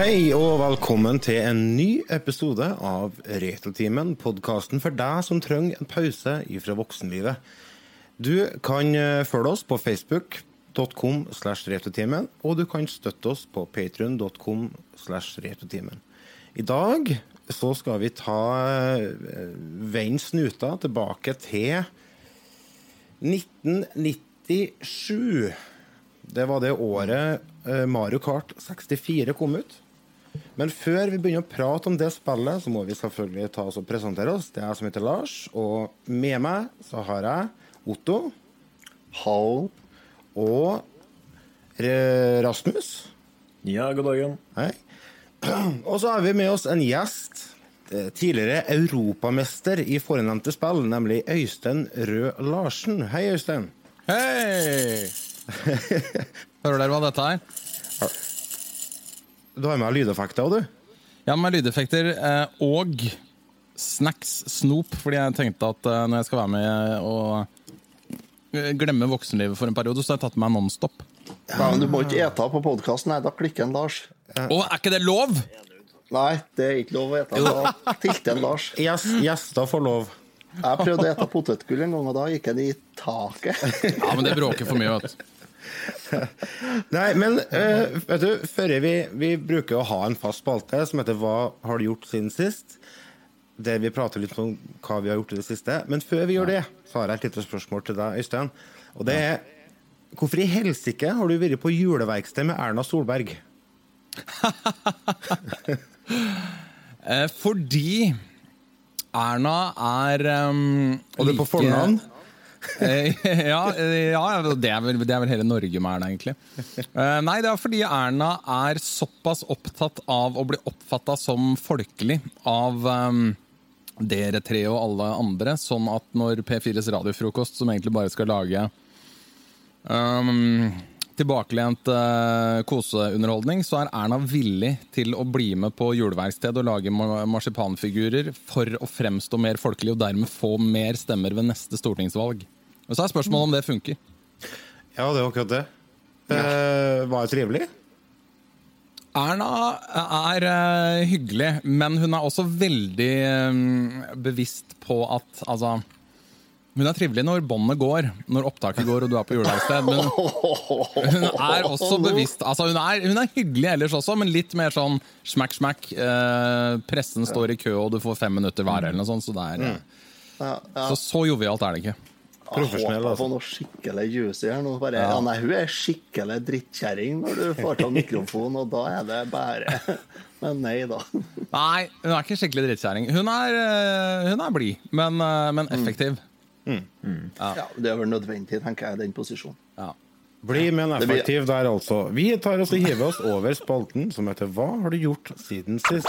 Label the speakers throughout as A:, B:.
A: Hei og velkommen til en ny episode av Retrotimen, podkasten for deg som trenger en pause fra voksenlivet. Du kan eh, følge oss på facebook.com slash retrotimen, og du kan støtte oss på patrion.com slash retrotimen. I dag så skal vi ta eh, veien snuta tilbake til 1997. Det var det året eh, Mario Kart 64 kom ut. Men før vi begynner å prate om det spillet, så må vi selvfølgelig ta oss og presentere oss. Det er jeg som heter Lars, og med meg så har jeg Otto.
B: Hall.
A: Og Rasmus.
C: Ja, god dagen.
A: Hei. Og så har vi med oss en gjest. eh, Tidligere europamester i fornevnte spill, nemlig Øystein Rød Larsen. Hei, Øystein.
D: Hei! Hører dere hva dette er?
A: Du har med lydeffekter òg, du.
D: Ja, med lydeffekter eh, og snacks, snop, fordi jeg tenkte at eh, når jeg skal være med og eh, glemme voksenlivet for en periode, så har jeg tatt med meg Nonstop.
B: Ja, men du må ikke ete på podkasten. Da klikker en Lars.
D: Å, er ikke det lov?!
B: Nei, det er ikke lov å ete. Da tilter en Lars.
A: Gjest, gjester får lov.
B: Jeg prøvde å ete potetgull en gang, og da gikk den i taket.
D: Ja, men det bråker for mye, vet du.
A: Nei, men uh, vet du, før vi, vi bruker å ha en fast spalte som heter Hva har du gjort siden sist? Der vi prater litt om hva vi har gjort i det siste. Men før vi gjør det, så har jeg et lite spørsmål til deg, Øystein. Og det er Hvorfor i helsike har du vært på juleverksted med Erna Solberg?
D: Eh, fordi Erna er um,
A: Og du er på fornavn?
D: Eh, ja, eh, ja det, er vel, det er vel hele Norge med Erna, egentlig. Eh, nei, det er fordi Erna er såpass opptatt av å bli oppfatta som folkelig av um, dere tre og alle andre, sånn at når P4s radiofrokost, som egentlig bare skal lage um, tilbakelent uh, koseunderholdning, så er Erna villig til å bli med på juleverksted og lage marsipanfigurer for å fremstå mer folkelig og dermed få mer stemmer ved neste stortingsvalg. Og så er spørsmålet om det funker.
A: Ja, det er akkurat det. Eh, var det trivelig?
D: Erna er uh, hyggelig, men hun er også veldig um, bevisst på at altså Hun er trivelig når båndet går, når opptaket går og du er på juleverksted. Men hun er også bevisst altså hun, er, hun er hyggelig ellers også, men litt mer sånn smack, smack. Eh, pressen står i kø, og du får fem minutter hver, eller noe sånt. Så, det er,
B: Ja, ja.
D: så, så jovialt er det ikke.
A: Profesjonell,
B: Jeg håper
A: altså.
B: på noe skikkelig juicy her nå. Bare, ja. nei, hun er skikkelig drittkjerring når du får ta mikrofonen, og da er det bare Men nei da.
D: Nei, hun er ikke skikkelig drittkjerring. Hun er, eh, hun er blid, men, eh, men effektiv.
B: Ja, det er vel nødvendig, tenker jeg, i den posisjonen.
D: Ja.
A: Bli med en effektiv der, altså. Vi tar oss og hiver oss over spalten som heter Hva har du gjort siden sist?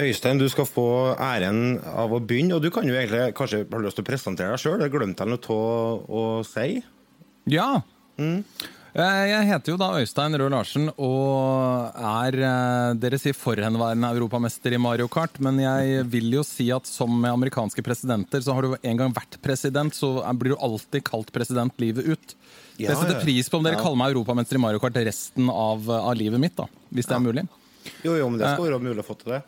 A: Øystein, du skal få æren av å begynne. Og du kan jo egentlig kanskje ha lyst til å presentere deg sjøl. Det glemte jeg noe av å si.
D: Ja. Mm. Jeg heter jo da Øystein Røe Larsen og er eh, dere sier forhenværende europamester i Mario Kart, men jeg vil jo si at som med amerikanske presidenter, så har du en gang vært president, så blir du alltid kalt president livet ut.
A: Ja,
D: jeg setter pris på om dere kaller meg europamester i Mario Kart resten av, av livet mitt, da, hvis det er mulig.
A: Jo, jo, men det skal være mulig å få til det.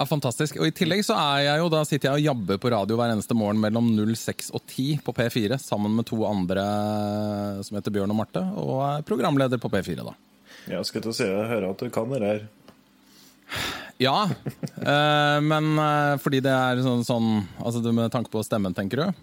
D: Ja, fantastisk. Og I tillegg så er jeg jo, da sitter jeg og jabber på radio hver eneste morgen mellom 06 og 10 på P4, sammen med to andre som heter Bjørn og Marte, og er programleder på P4, da.
C: Jeg skal til å si jeg hører at du kan det der.
D: Ja, eh, men eh, fordi det er sånn, sånn Altså du med tanke på stemmen, tenker du?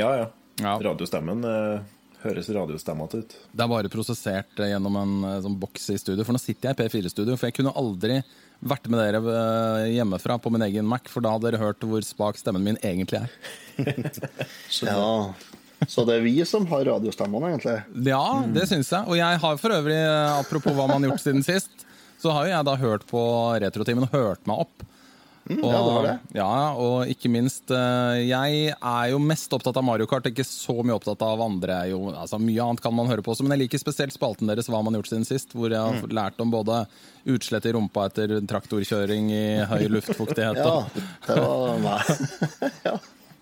C: Ja, ja.
D: Ja.
C: Radiostemmen eh, høres radiostemmete ut.
D: Det er bare prosessert eh, gjennom en eh, sånn boks i studio. For nå sitter jeg i P4-studio, for jeg kunne aldri vært med dere eh, hjemmefra på min egen Mac, for da hadde dere hørt hvor spak stemmen min egentlig er.
B: Ja. Så det er vi som har radiostemmene, egentlig.
D: Ja, det syns jeg. Og jeg har for øvrig, eh, apropos hva man har gjort siden sist, så har jo jeg da hørt på Retrotimen og hørt meg opp. Og,
B: ja, det var det.
D: Ja, og ikke minst eh, Jeg er jo mest opptatt av Mario Kart, ikke så mye opptatt av andre. Jo, altså, mye annet kan man høre på også, men jeg liker spesielt spalten deres Hva har man gjort siden sist, hvor jeg har
B: Mm.
D: lært om både utslett i rumpa etter traktorkjøring i høy luftfuktighet
B: Ja, det var meg. ja.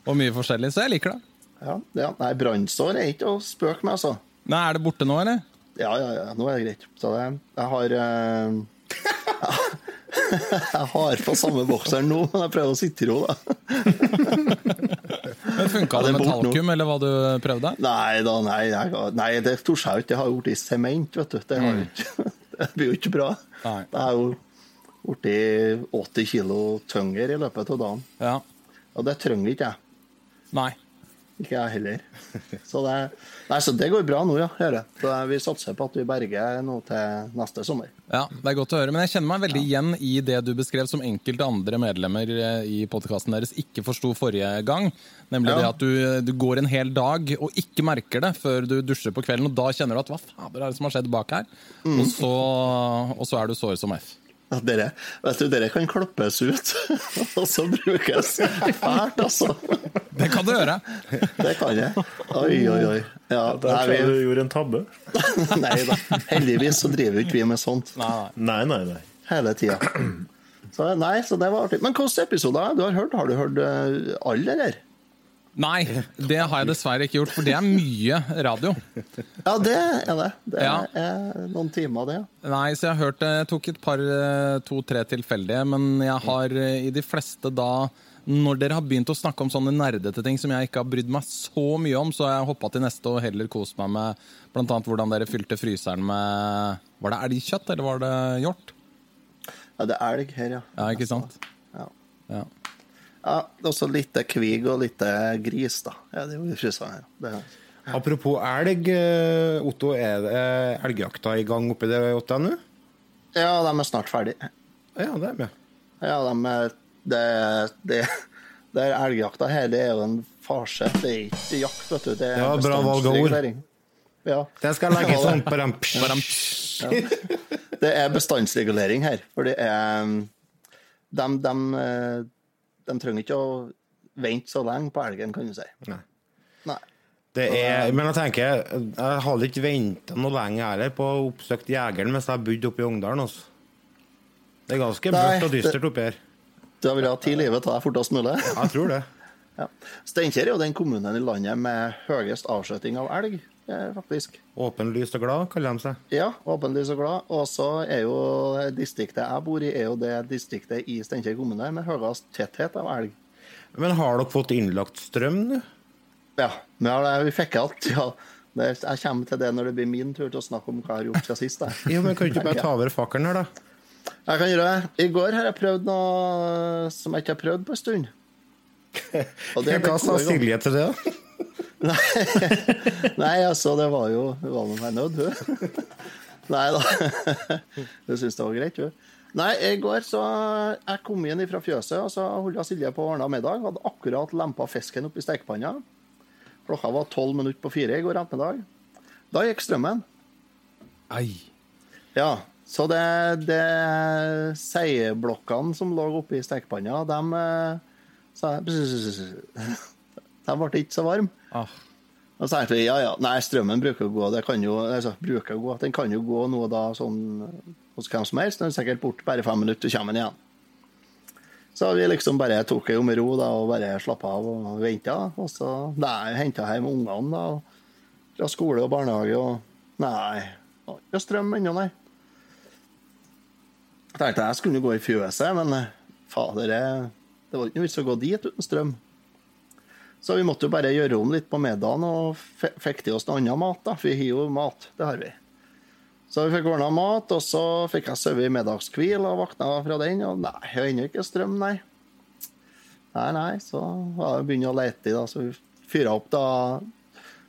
D: og mye forskjellig, så jeg liker det.
B: Ja, ja. Nei, brannsår er ikke å spøke med, altså.
D: Nei, Er det borte nå, eller?
B: Ja, ja, ja, nå er det greit. Så det, jeg har eh, Jeg har på samme bokseren nå, men jeg prøver å sitte i ro, da.
D: Men Funka
B: det
D: med talkum, eller hva du prøvde?
B: Nei da, nei, jeg, nei det torde jeg ikke. Det har jo blitt sement, vet du. Det, har ikke, det blir jo ikke bra.
D: Nei.
B: Det er jo blitt 80 kilo tyngre i løpet av dagen.
D: Ja.
B: Og det trenger ikke jeg.
D: Nei.
B: Ikke jeg heller. Så det, nei, så det går bra nå, ja. Så vi satser på at vi berger nå til neste sommer.
D: Ja, Det er godt å høre. Men jeg kjenner meg veldig igjen i det du beskrev som enkelte andre medlemmer eh, i podkasten deres ikke forsto forrige gang. Nemlig
B: Ja.
D: det at du, du går en hel dag og ikke merker det før du dusjer på kvelden. Og da kjenner du at hva fader er det som har skjedd bak her? Og, så, og så er du sår som F.
B: Ja, Dere, vet du, dere kan klappes ut, og så brukes fælt, altså.
D: Det kan du gjøre.
B: Det kan jeg. Oi, oi, oi. Ja,
C: Der tror jeg
B: vi...
C: du gjorde en tabbe.
B: nei da. Heldigvis så driver ikke vi med sånt
D: Nei, nei.
C: Nei, nei, nei.
B: hele tida. Så nei, så det var artig. Men hvilke episoder du har hørt? Har du hørt eh, alle, eller?
D: Nei, det har jeg dessverre ikke gjort, for det er mye radio.
B: Ja, det er det. Det
D: Ja.
B: er noen timer, det.
D: Nei, så jeg har hørt det. Jeg tok et par, eh, to-tre tilfeldige, men jeg har eh, i de fleste da når dere har begynt å snakke om sånne nerdete ting som jeg ikke har brydd meg så mye om, så har jeg hoppa til neste og heller kost meg med bl.a. hvordan dere fylte fryseren med Var det elgkjøtt, eller var det hjort?
B: Ja, det er elg her, ja.
D: Ja, ikke sant?
B: Ja.
D: Ja.
B: Ja også litt kvig og litt gris, da. Ja, det er jo i fryseren her. Det er,
A: Apropos elg, eh, Otto, er det elgjakta i gang oppi det deg nå?
B: ja, de er snart ferdig.
A: Ja, det er med.
B: Ja, de er det, det, det er elgjakta her, det er jo en farse. Det er ikke jakt, vet du. Det er
A: Ja, bra valg av ord.
B: Ja.
A: Det skal jeg
B: legge
A: sånn på dem.
B: Det er bestandsregulering her. For det er de, de, eh, de trenger ikke å vente så lenge på elgen, kan du si.
A: Nei.
B: Nei.
A: Det er, men jeg tenker, jeg hadde ikke venta noe lenge heller på å oppsøke jegeren mens jeg bodde oppe i Ungdalen. Altså. Det er ganske mørkt og dystert oppi her.
B: Du vil ha tid i livet ta deg fortest mulig?
A: Jeg tror det.
B: Ja. Steinkjer er jo den kommunen i landet med høyest avskjøting av elg, faktisk.
A: Åpenlyst og glad, kaller de seg.
B: Ja, åpenlyst og glad. Og så er jo distriktet jeg bor i, er jo det distriktet i Steinkjer kommune med høyest tetthet av elg.
A: Men har dere fått innlagt strøm nå?
B: Ja, vi fikk alt. Ja. Jeg kommer til det når det blir min tur til å snakke om hva jeg har gjort siden sist.
A: Jo, men Kan du ikke bare ta over fakkelen her, da?
B: Jeg kan gjøre det. I går har jeg prøvd noe som jeg ikke har prøvd på en stund.
A: Hva sa. Silje til det? da?
B: Nei, altså, det var jo Hun var med meg nødt, hun. Nei da. Hun syntes det var greit, hun. Nei, i går så Jeg kom inn fra fjøset, og så holdt Silje på å ordne middag. Hadde akkurat lempa fisken oppi stekepanna. Klokka var tolv minutter på fire i går ettermiddag. Da gikk strømmen.
D: Ei.
B: Ja, så det, det seieblokkene som lå oppi stekepanna, de eh, De ble ikke så varme.
D: Ah.
B: Og så tenkte vi ja, ja, nei, strømmen bruker å gå. Det kan jo, altså, bruker å gå. Den kan jo gå nå da sånn hos hvem som helst. Den er sikkert borte bare fem minutter, så kommer den igjen. Så vi liksom bare tok det med ro da, og bare slappa av og venta. Og så henta hjem ungene da, fra skole og barnehage, og nei, ikke strøm ennå, nei. Jeg tenkte jeg skulle gå i fjøset, men eh, fader, det var ikke noe vits å gå dit uten strøm. Så vi måtte jo bare gjøre om litt på middagen og fikk til oss noe annen mat. da, For vi har jo mat, det har vi. Så vi fikk ordna mat, og så fikk jeg sove i middagskvil og våkna fra den. Og nei, jeg har ennå ikke strøm, nei. Nei, nei, så var det å begynne å lete i, da. Så vi fyra opp da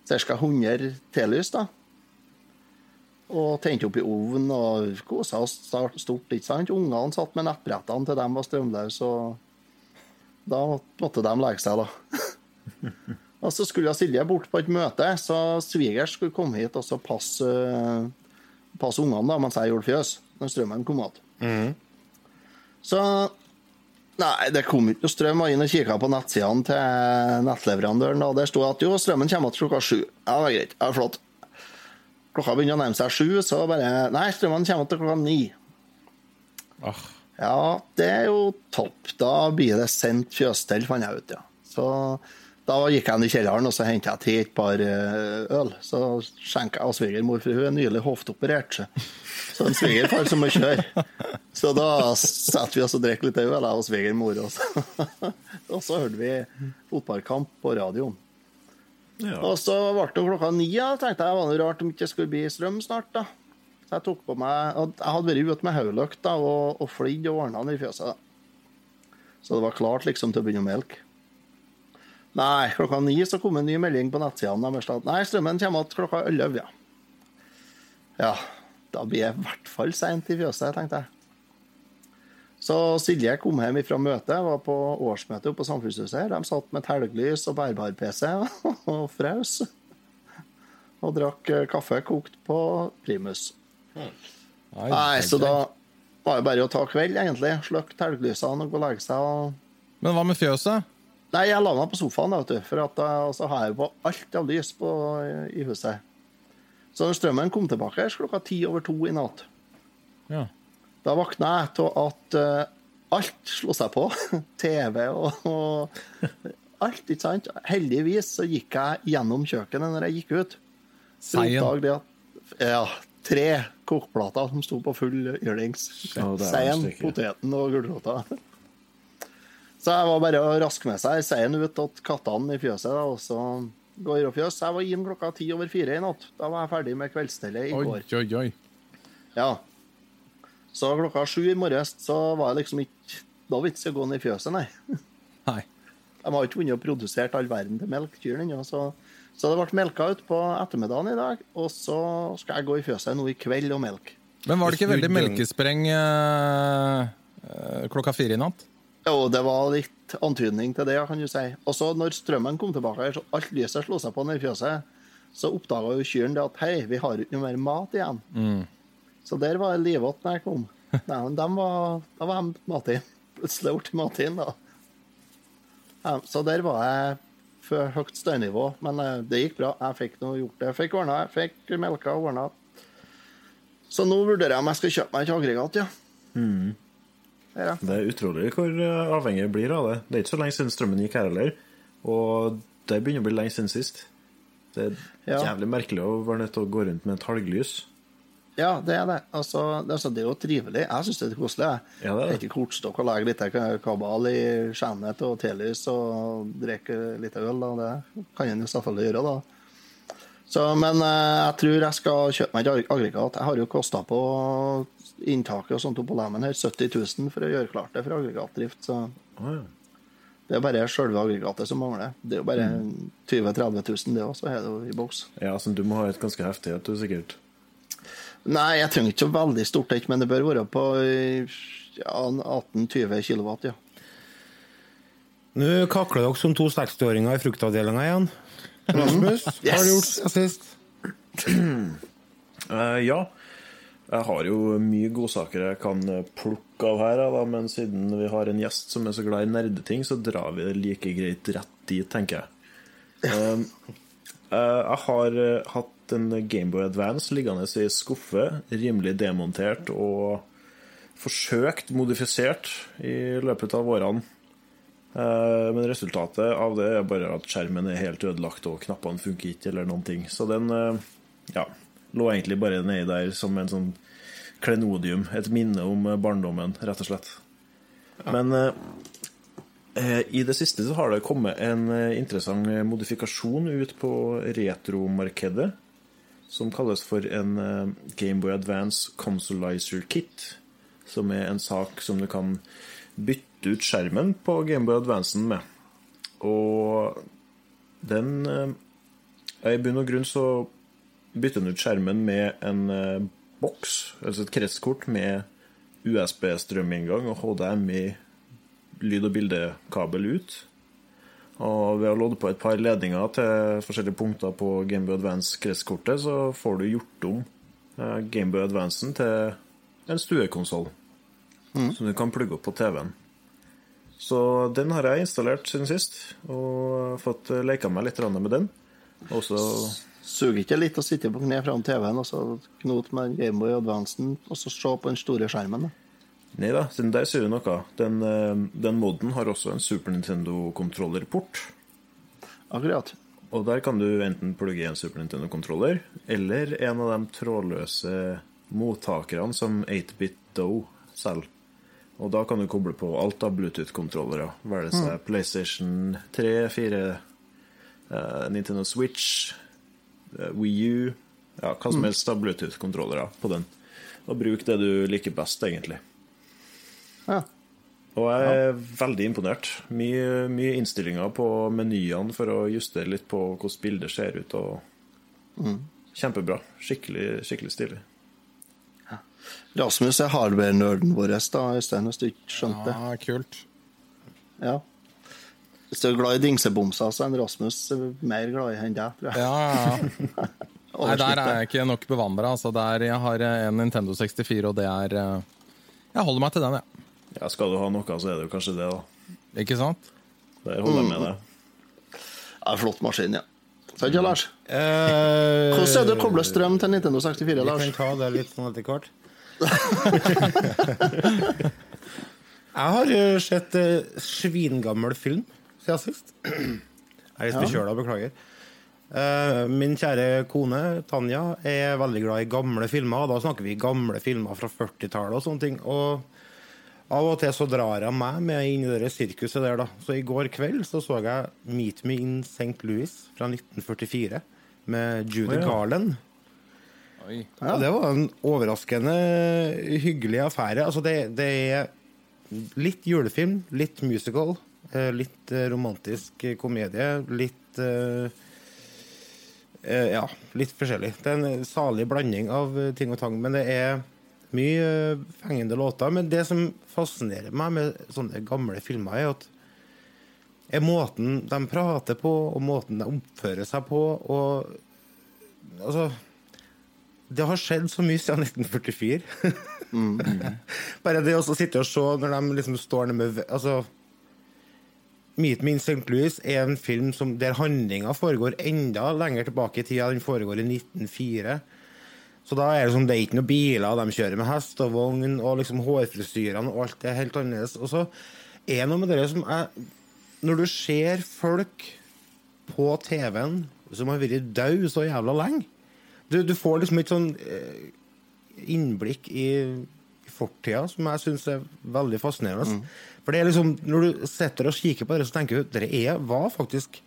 B: ca. 100 telys, da. Og tente opp i ovnen og kosa oss stort, ikke sant. Ungene satt med nettbrettene til de var strømløse, og da måtte de legge seg, da. Og så skulle jeg Silje bort på et møte, så svigers skulle komme hit og så passe, passe ungene da, mens jeg gjorde fjøs, når strømmen kom igjen. Så Nei, det kom ikke noe strøm. Jeg var inne og kikka på nettsidene til nettleverandøren, og der sto at jo, strømmen kommer til klokka sju. Ja, det var greit. Ja, flott. Klokka begynner å nærme seg sju, så bare Nei, strømmen kommer til klokka ni.
D: Åh,
B: Ja, det er jo topp. Da blir det sendt fjøsstell, fant jeg ut, ja. Så da gikk jeg inn i kjelleren og så hentet jeg til et par eh, øl. Så skjenka jeg av svigermor, for hun er nylig hofteoperert. Så, en svigerfar som må kjøre. Så da satt vi oss og drakk litt øl, jeg og svigermor. Og så, og så hørte vi fotballkamp på radioen.
C: Ja.
B: Og så ble det klokka ni. Ja, tenkte jeg var det rart om det ikke skulle bli strøm snart. da. Så jeg tok på meg og Jeg hadde vært ute med hodelykt og, og flidd og ordna den i fjøset. da. Så det var klart liksom til å begynne å melke. Nei, klokka ni så kom en ny melding på nettsidene deres at nei, strømmen kommer igjen klokka elleve. Ja. ja, da blir jeg i hvert fall seint i fjøset, tenkte jeg. Så Silje kom hjem fra møtet, var på årsmøte oppe på Samfunnshuset. her. De satt med telglys og bærbar-PC og fraus. Og drakk eh, kaffe kokt på primus.
D: Nei,
B: Nei, så da var det bare å ta kveld, egentlig. Slukke telglysene og gå og legge seg. og
D: Men hva med fjøset?
B: Nei, jeg la meg på sofaen, da, vet du, for at jeg, så har jeg på alt av lys på, i huset. Så når strømmen kom tilbake klokka ti over to i natt,
D: Ja.
B: da våkna jeg til at eh, alt slo seg på. TV og, og alt, ikke sant? Heldigvis så gikk jeg gjennom kjøkkenet når jeg gikk ut.
D: Seien.
B: at Ja, tre kokeplater som sto på full yrlings.
C: Ja,
B: Seien, poteten og gulrota. Så jeg var bare å raske med seg seien ut til kattene i fjøset, da, og så går og fjøs. Jeg var inn klokka ti over fire i natt. Da var jeg ferdig med kveldsstellet i
D: Oi,
B: går.
D: oi, oi.
B: Ja. Så klokka sju i morges så var det liksom ikke Da vits i å gå ned i fjøset, nei.
D: Nei.
B: De har ikke vunnet og produsert all verden til melkekyrne ennå, så, så det ble melka ut på ettermiddagen i dag. Og så skal jeg gå i fjøset nå i kveld og melke.
D: Men var det ikke veldig melkespreng øh, øh, klokka fire i natt?
B: Jo, det var litt antydning til det, kan du si. Og så når strømmen kom tilbake, så alt lyset slo seg på nedi fjøset, så oppdaga jo kyrne det at hei, vi har ikke noe mer mat igjen. Så der var jeg livått når jeg kom. Nei, men dem var, da var de matin. Plutselig ble matin, da. Ja, så der var jeg for høyt støynivå, men eh, det gikk bra. Jeg fikk noe gjort det. Jeg fikk ordna, jeg fikk melka og ordna. Så nå vurderer jeg om jeg skal kjøpe meg et aggregat, ja. Der, ja.
C: Det er utrolig hvor eh, avhengig jeg blir av det. Det er ikke så lenge siden strømmen gikk her heller, og det begynner å bli lenge siden sist. Det er
B: Ja.
C: jævlig merkelig å være nødt til å gå rundt med et halglys.
B: Ja, det er det. Altså, det, altså, det er jo trivelig. Jeg syns det er koselig. Jeg
C: Ja, det er
B: ikke kortstokk og legge litt kabal i skjernet og telys og drikke litt øl. Da. Det kan en jo selvfølgelig gjøre, da. Så, men eh, jeg tror jeg skal kjøpe meg et aggregat. Jeg har jo kosta på inntaket og sånt på lemmen her 70 000 for å gjøre klart det for aggregatdrift. Så
C: oh, ja.
B: det er bare selve aggregatet som mangler. Det er jo bare
C: Mm.
B: 20 000-30 000, det òg, så er det jo i boks.
C: ja, så du må ha et ganske heftig et, du sikkert.
B: Nei, jeg trenger ikke så veldig stort et, men det bør være på ja, 18-20 kW, ja.
A: Nå kakler dere som to 60-åringer i fruktavdelinga igjen. Rasmus, hva har du gjort siden sist?
C: Uh, ja. Jeg har jo mye godsaker jeg kan plukke av her, da, men siden vi har en gjest som er så glad i nerdeting, så drar vi det like greit rett dit, tenker jeg. Um, uh, jeg har eh, hatt en Gameboy Advance liggende i skuffe, rimelig demontert og forsøkt modifisert i løpet av årene. Eh, Men resultatet av det er bare at skjermen er helt ødelagt og knappene funker ikke, eller noen ting. Så den eh, ja, lå egentlig bare nedi der som en sånn klenodium. Et minne om eh, barndommen, rett og slett. Men eh, i det siste så har det kommet en interessant modifikasjon ut på retromarkedet. Som kalles for en Gameboy Advance Consolizer Kit. Som er en sak som du kan bytte ut skjermen på Gameboy Advancen med. Og den eh, I bunn og grunn så bytter den ut skjermen med en eh, boks, altså et kretskort med USB-strøminngang og HDMI lyd- og bildekabel ut. Og ved å lodde på et par ledninger til forskjellige punkter på Gameboy Advance-kretskortet, så får du gjort om eh, Gameboy Advancen til en stuekonsoll. Som du kan plugge opp på TV-en. Så den har jeg installert siden sist, og fått eh, leka meg litt med den. Og så
B: Suger ikke litt å sitte på kne foran TV-en og så knote med Gameboy Advancen og så se på den store skjermen?
C: Nei da, siden der sier du noe. Den, eh, den moden har også en Super Nintendo-kontrollerport.
B: Akkurat.
C: Og der kan du enten plugge i en Super Nintendo-kontroller eller en av de trådløse mottakerne som 8-bit Doe selger. Og da kan du koble på alt av Bluetooth-kontrollere. Være det seg PlayStation 3, 4, uh, Nintendo Switch, uh, Wii U Ja, hva som helst av Bluetooth-kontrollere på den. Og bruk det du liker best, egentlig.
B: Ja.
C: Og jeg er veldig imponert. Mye, mye innstillinger på menyene for å justere litt på hvordan bildet ser ut. Og Kjempebra. Skikkelig, skikkelig stilig.
B: Rasmus er hardware-nerden vår, da, Øystein, hvis du ikke skjønte det.
D: Ja, kult.
B: Ja. Hvis du er glad i dingsebomser, så er en Rasmus mer glad i enn deg, tror jeg.
D: Ja, ja, ja. Nei, der er jeg ikke nok bevandra. Altså, jeg har en Nintendo 64, og det er eh, Jeg holder meg til den, jeg.
C: Ja, skal du ha noe, så er det jo kanskje det, da.
D: Ikke sant?
C: Der holder jeg med deg.
B: Ja, flott maskin, ja. Sant, ja, Lars?
A: Eh,
B: Hvordan er det å koble strøm til Nintendo 64,
A: Vi kan ta det litt sånn etter hvert. Jeg har eh, sett uh, svingammel film siden sist. Jeg er litt forkjøla, beklager. Uh, min kjære kone Tanja er veldig glad i gamle filmer. og Da snakker vi gamle filmer fra 40-tallet og sånne ting. Og av og til så drar jeg meg med inn i det sirkuset der, da. Så i går kveld så så jeg Meet Me in St. Louis fra 1944 med Judy
C: oh, ja.
A: Garland. Ja, det var en overraskende hyggelig affære. Altså, det, det er litt julefilm, litt musical, eh, litt eh, romantisk komedie, litt eh, Ja, litt forskjellig. Det er en salig blanding av ting og tang. Men det er mye fengende låter. Men det som fascinerer meg med sånne gamle filmer, er at er måten de prater på, og måten de oppfører seg på, og Altså det har skjedd så mye siden 1944. Bare det å sitte og se når de liksom står nede med Altså Meet Me in St. Louis er en film som, der handlinga foregår enda lenger tilbake i tida. Den foregår i 1904. Så da er det, som, det er ikke noen biler, de kjører med hest og vogn, og liksom hårfrisyrene og alt er helt annerledes. Og så er det noe med det som er Når du ser folk på TV-en som har vært døde så jævla lenge du, du får liksom et sånn eh, innblikk i, fortida som jeg syns er veldig fascinerende. For det er liksom, Når du sitter og kikker på det, så tenker du at dere er, var faktisk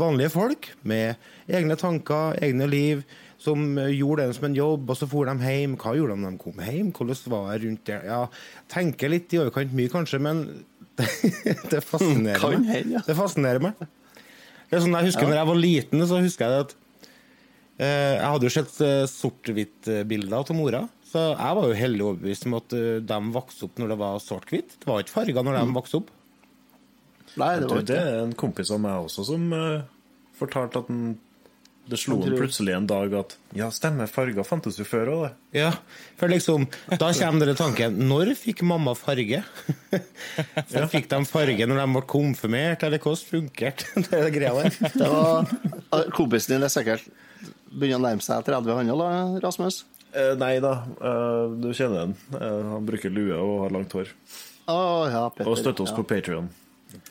A: vanlige folk med egne tanker, egne liv, som eh, gjorde det som en jobb, og så for de hjem. Hva gjorde de når de kom hjem? Hvordan var det rundt der? Ja, tenker litt i overkant mye, kanskje, men det fascinerer meg. Det fascinerer meg. Det er sånn, jeg husker når jeg var liten, så husker jeg at Jeg hadde jo sett eh, sort-hvitt-bilder av mora. Så jeg var jo heldig overbevist om at eh, de vokste opp når det var sort-hvitt. Det var ikke farger når de vokste opp.
B: Nei, det var ikke det
C: er en kompis av meg også som uh, fortalte at den, det slo
B: han
C: plutselig en dag at Ja, stemmer, farger fantes jo før òg, det.
A: Ja, for liksom, Da kommer denne tanken Når fikk mamma farge? Så Fikk de farge når de ble konfirmert, eller hvordan funkerte det greia der?
B: Det var, kompisen din er sikkert begynner å nærme seg 30 han òg, Rasmus?
C: Eh, nei da, eh, du kjenner den. Eh, han bruker lue og har langt hår.
B: Oh, ja, Petter.
C: Og støtter oss
B: ja.
C: på Patrion.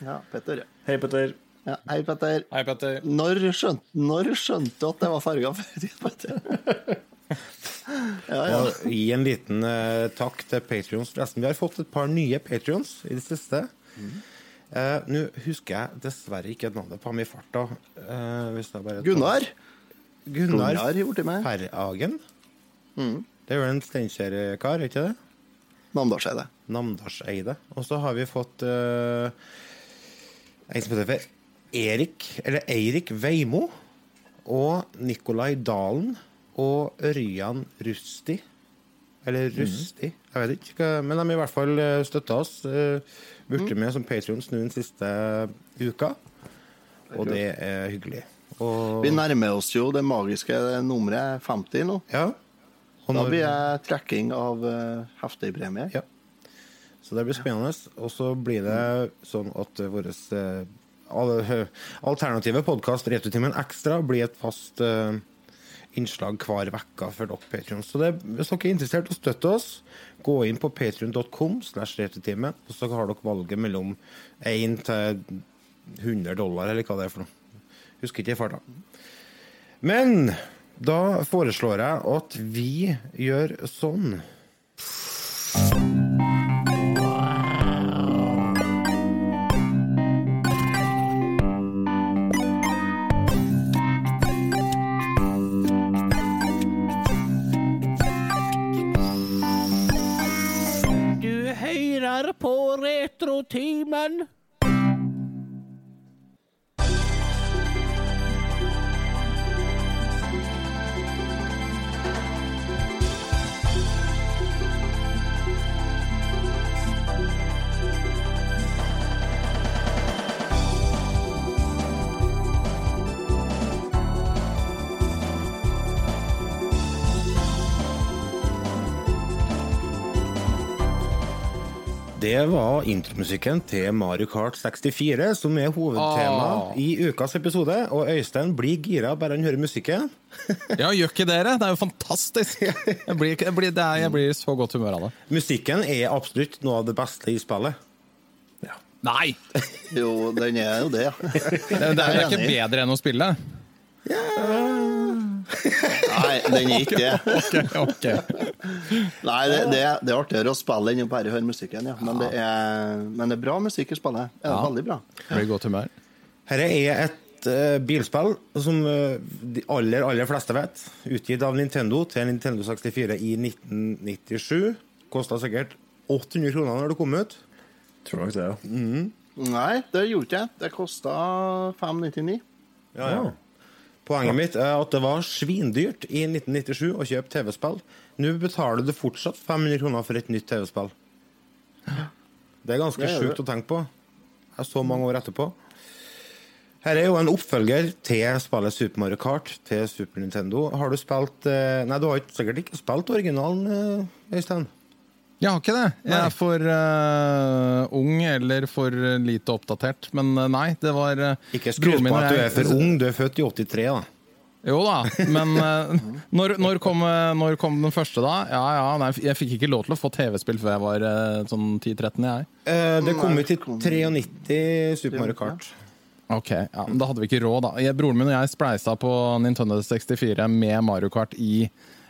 B: Ja, Petter. ja.
C: Hei, Petter.
B: Ja, hei, Petter.
D: Hei, Petter.
B: Når skjønte, når skjønte du at det var før Petter? Ja, ja.
A: Og gi en liten uh, takk til Patrions. Forresten, vi har fått et par nye Patrions i det siste. Eh, Nå husker jeg dessverre ikke navnet på ham i farta. Uh, bare tar-
B: Gunnar.
A: Gunnar
B: Gunnar gjorde det
A: er vel en Steinkjer-kar, er ikke det?
B: Namdalseide.
A: Namdalseide. Og så har vi fått uh, en som heter Erik, eller Eirik Veimo. Og Nikolai Dalen. Og Ørjan Rusti. Eller Rusti, jeg vet ikke. Men de har i hvert fall uh, støtta oss. Uh, Blitt med som patrions nå den siste uka. Og det er hyggelig. Og,
B: Vi nærmer oss jo det magiske nummeret 50 nå.
A: ja. Og
B: Da blir det trekking av uh, heftig premie.
A: Ja. Så det blir spennende. Og så blir det sånn at vår alternative podkast Returtimen Ekstra blir et fast uh, innslag hver uke for dere Patreon. Så det, hvis dere er interessert i å støtte oss, gå inn på patrion.com slash og så har dere valget mellom 1 til 100 dollar, eller hva det er for noe. Husker ikke i farta. Men da foreslår jeg at vi gjør sånn.
E: Du hører på Retrotimen.
A: Det var intromusikken til Mario Kart 64, som er hovedtema
D: Ah.
A: i ukas episode. Og Øystein blir gira bare han hører musikken.
D: Ja, gjør ikke dere? Det er jo fantastisk! Jeg blir, jeg blir, det er, jeg blir i så godt humør av det.
A: Musikken er absolutt noe av det beste i spillet.
D: Nei!
B: Jo, den er jo det.
D: Det, det er ikke bedre enn å spille.
B: Nei, den er ikke det.
D: Okay, okay.
B: Nei, det, det, det er artigere å spille enn å bare høre musikken, ja. Men det er, men det er bra musikk i spillet. Det er
D: Ja.
B: veldig bra.
D: Blir godt humør.
A: Dette er et uh, bilspill som uh, de aller, aller fleste vet. Utgitt av Nintendo til Nintendo 64 i 1997. Kosta sikkert 800 kroner når det kom ut.
C: Tror nok det, ja.
B: Nei, det gjorde ikke jeg. Det kosta 599.
A: Ja, ja. Poenget mitt er at det var svindyrt i 1997 å kjøpe TV-spill. Nå betaler du fortsatt 500 kroner for et nytt TV-spill. Det er ganske sjukt å tenke på. Det er så mange år etterpå. Her er jo en oppfølger til spillet Super Mario Kart til Super Nintendo. Har du spilt eh, Nei, du har sikkert ikke spilt originalen, eh, Øystein?
D: Jeg har ikke det. Jeg er for uh, ung eller for lite oppdatert. Men uh, nei, det var uh,
A: Ikke skryt på at du er for ung, du er født i 83, da.
D: Jo da, men når, når, kom, når kom den første, da? Ja, ja, nei, Jeg fikk ikke lov til å få TV-spill før jeg var sånn 10-13, jeg.
A: Eh, det kom ut i 93, Super Mario Kart.
D: Ok, ja, men Da hadde vi ikke råd, da. Jeg, broren min og jeg spleisa på Nintendo 64 med Mario Kart i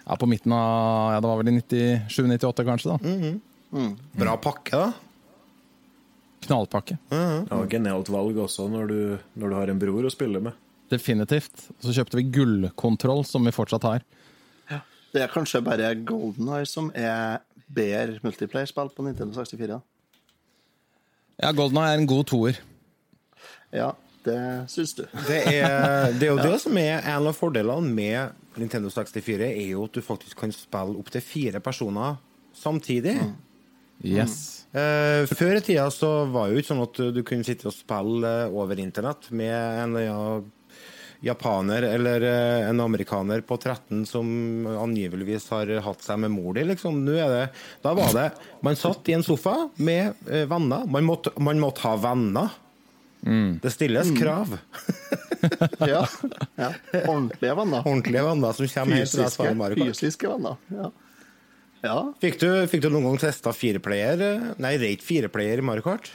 D: ja, på midten av ja, Det var vel i 97-98, kanskje. da
A: Bra pakke, da.
D: Knallpakke.
C: Ja, Genialt valg også når du, når du har en bror å spille med.
D: Definitivt. Så kjøpte vi gullkontroll, som vi fortsatt har.
B: Det er kanskje bare Golden Eye som er bedre multiplayer-spill på Nintendo 64. da.
D: Ja, Golden Eye er en god toer.
B: Ja, det syns du.
A: Det er, det er jo det som er en av fordelene med Nintendo 64, er jo at du faktisk kan spille opptil fire personer samtidig.
D: Yes.
A: Eh, før i tida så var det jo ikke sånn at du kunne sitte og spille eh, over internett med en ja, japaner eller uh, en amerikaner på 13 som angiveligvis har hatt seg med mor di, liksom. Nå er det Da var det Man satt i en sofa med uh, venner. Man måtte, man måtte ha venner. Det stilles krav.
B: Ja, ja. Ordentlige venner.
A: Ordentlige venner som kommer helt til
B: Fysiske,
A: spiller
B: fysiske venner. Ja. ja.
A: Fikk du, fikk du noen gang testa fireplayer? Nei, det er ikke fireplayer i Mario Kart.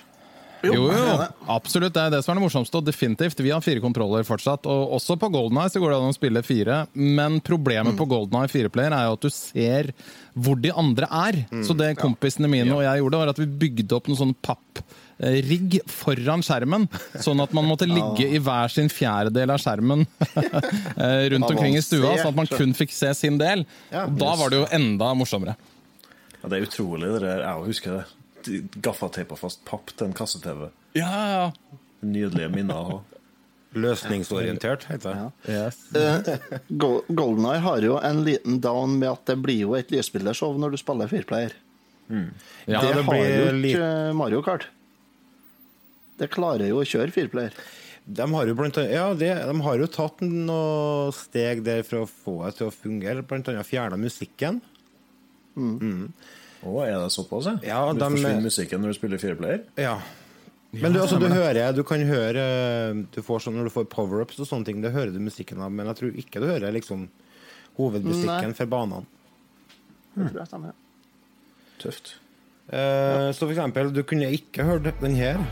D: Jo, jo,
B: det er
D: absolutt. Det er det som er det morsomste. Og definitivt, vi har fire kontroller fortsatt. Og også på Golden Eye så går det an å spille fire. Men problemet på Golden Eye fireplayer er jo at du ser hvor de andre er. Så det kompisene mine og jeg gjorde, var at vi bygde opp noen sånn papprigg foran skjermen. Sånn at man måtte ligge i hver sin fjerdedel av skjermen eh, rundt omkring i stua, sånn at man kun fikk se sin del. Og da var det jo enda morsommere.
C: Ja, det er utrolig, det der. Jeg husker det. Gaffateipa fast papp til en kasse-TV.
D: Ja, ja,
C: Nydelige minner å ha.
A: Løsningsorientert, heter det.
D: Yes.
B: uh, Go- Golden Eye har jo en liten down med at det blir jo et lysbildeshow når du spiller fireplayer.
D: Ja,
B: det,
A: det
B: har
A: blir
B: jo
A: litt-
B: ikke Mario Kart. Det klarer jo å kjøre fireplayer.
A: De har jo blant annet, ja, de, de har jo tatt noen steg der for å få det til å fungere. Annet fjerna musikken. Mm.
C: Å, er det såpass, ja?
A: Ja,
C: du
A: de...
C: forsvinner musikken når du spiller fireplayer?
A: Ja. Men du, altså, du hører Du kan høre du får sånn, Når du får power-ups og sånne ting, det hører du musikken av, men jeg tror ikke du hører liksom hovedmusikken
B: Nei.
A: for banene.
B: Det tror jeg stemmer.
C: Tøft.
A: Eh, så for eksempel, du kunne ikke hørt den her.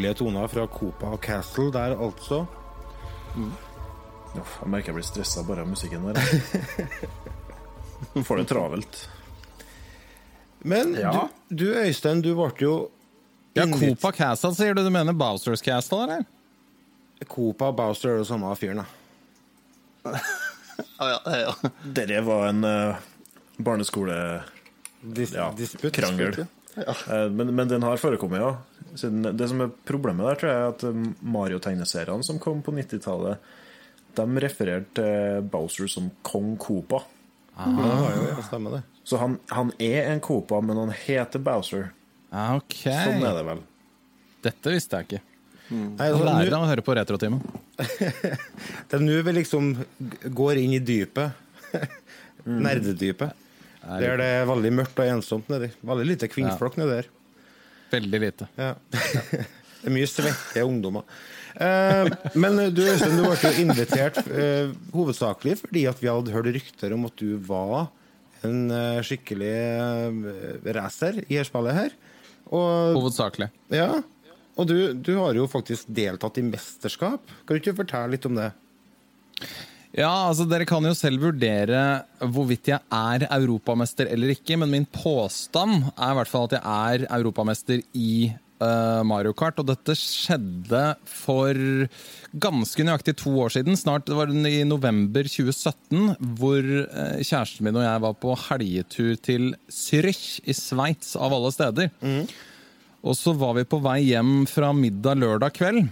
A: Hyggelige toner fra Copa Castle der, altså.
C: Uff, jeg merker jeg blir stressa bare av musikken der. Får det travelt.
A: Men
B: Ja.
A: du, du, Øystein, du ble jo
D: Ja, Copa Castle, sier du? Du mener Bowsters Castle, eller?
A: Copa og er jo samme fyren, da.
B: Ja, ja, det er
C: Dette var en uh, barneskole...
A: Dis
C: Ja,
A: disputt.
C: krangel. Eh, Men, men den har forekommet, ja. Siden det som er problemet der, tror jeg, er at eh, Mario-tegneseriene som kom på 90-tallet, de refererte til Bowser som kong Koopa.
A: Ja, det var jo, ja.
C: Så han, han er en Koopa, men han heter Bowser.
D: Ah, okay.
C: Sånn er det vel.
D: Dette visste jeg ikke.
A: Nei,
D: Jeg
A: altså,
D: lærer å høre på Retrotimen.
A: det er nå vi liksom går inn i dypet. Nerdedypet. Der det er veldig mørkt og ensomt nedi. Veldig lite kvinnfolk nedi der.
D: Veldig lite.
A: Ja. Det er mye svette ungdommer. Eh, men du Øystein, du ble jo invitert eh, hovedsakelig fordi at vi hadde hørt rykter om at du var en eh, skikkelig eh, racer i dette spillet her. Og,
D: Hovedsakelig.
A: ja, og du, du har jo faktisk deltatt i mesterskap. Kan du ikke fortelle litt om det?
D: Ja, altså Dere kan jo selv vurdere hvorvidt jeg er europamester eller ikke, men min påstand er i hvert fall at jeg er europamester i uh, Mario Kart. Og dette skjedde for ganske nøyaktig to år siden. Snart det var i november 2017, hvor eh, kjæresten min og jeg var på helgetur til Zürich i Sveits, av alle steder. Og så var vi på vei hjem fra middag lørdag kveld.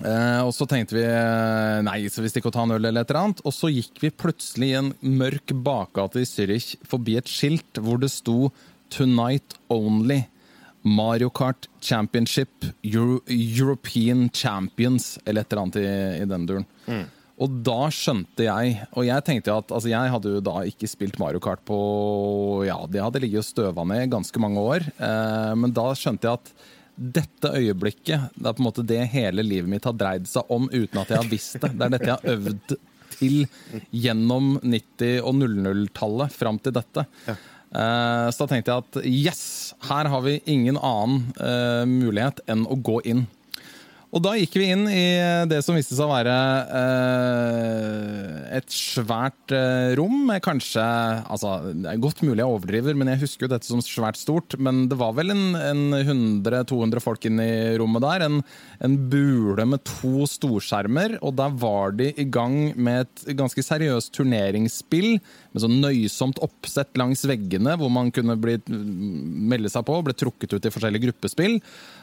D: Eh, og så tenkte vi eh, nei, så visste ikke å ta en øl eller et eller annet. Og så gikk vi plutselig i en mørk bakgate i Zürich forbi et skilt hvor det sto 'Tonight Only'. Mario Kart Championship Euro European Champions, eller et eller annet i, i den duren. Og da skjønte jeg Og jeg tenkte at altså jeg hadde jo da ikke spilt Mario Kart på Ja, det hadde ligget og støva ned ganske mange år. Eh, men da skjønte jeg at dette øyeblikket, det er på en måte det hele livet mitt har dreid seg om uten at jeg har visst det. Det er dette jeg har øvd til gjennom 90- og 00-tallet fram til dette. Eh, så da tenkte jeg at yes, her har vi ingen annen eh, mulighet enn å gå inn. Og da gikk vi inn i det som viste seg å være eh, et svært eh, rom kanskje altså, Det er godt mulig jeg overdriver, men jeg husker jo dette som svært stort. Men det var vel en, en 100-200 folk inne i rommet der. En, en bule med to storskjermer, og der var de i gang med et ganske seriøst turneringsspill med sånn nøysomt oppsett langs veggene, hvor man kunne bli, melde seg på og ble trukket ut i forskjellige gruppespill.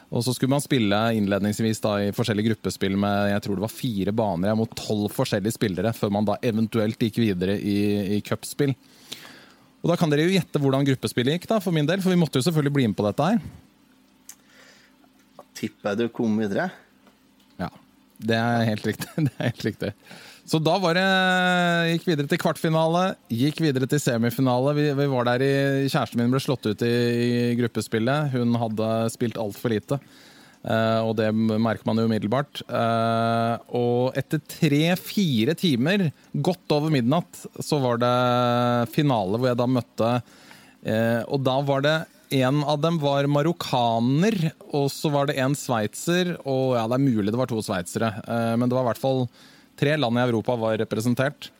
D: Og så skulle man spille innledningsvis da i forskjellige gruppespill med jeg tror det var fire baner mot tolv forskjellige spillere, før man da eventuelt gikk videre i, i cupspill. Og Da kan dere jo gjette hvordan gruppespillet gikk, da, for min del, for vi måtte jo selvfølgelig bli med på dette her.
B: Tipper du kom videre.
D: Ja, det er helt riktig. Det er helt riktig. Så da var det, gikk videre til kvartfinale, gikk videre til semifinale. Vi, vi var der i, Kjæresten min ble slått ut i, i gruppespillet. Hun hadde spilt altfor lite. Uh, og det merker man jo umiddelbart. Uh, og etter tre-fire timer, godt over midnatt, så var det finale hvor jeg da møtte uh, Og da var det en av dem var marokkaner, og så var det en sveitser. Og ja, det er mulig det var to sveitsere, eh, men det var i hvert fall tre land i Europa var representert.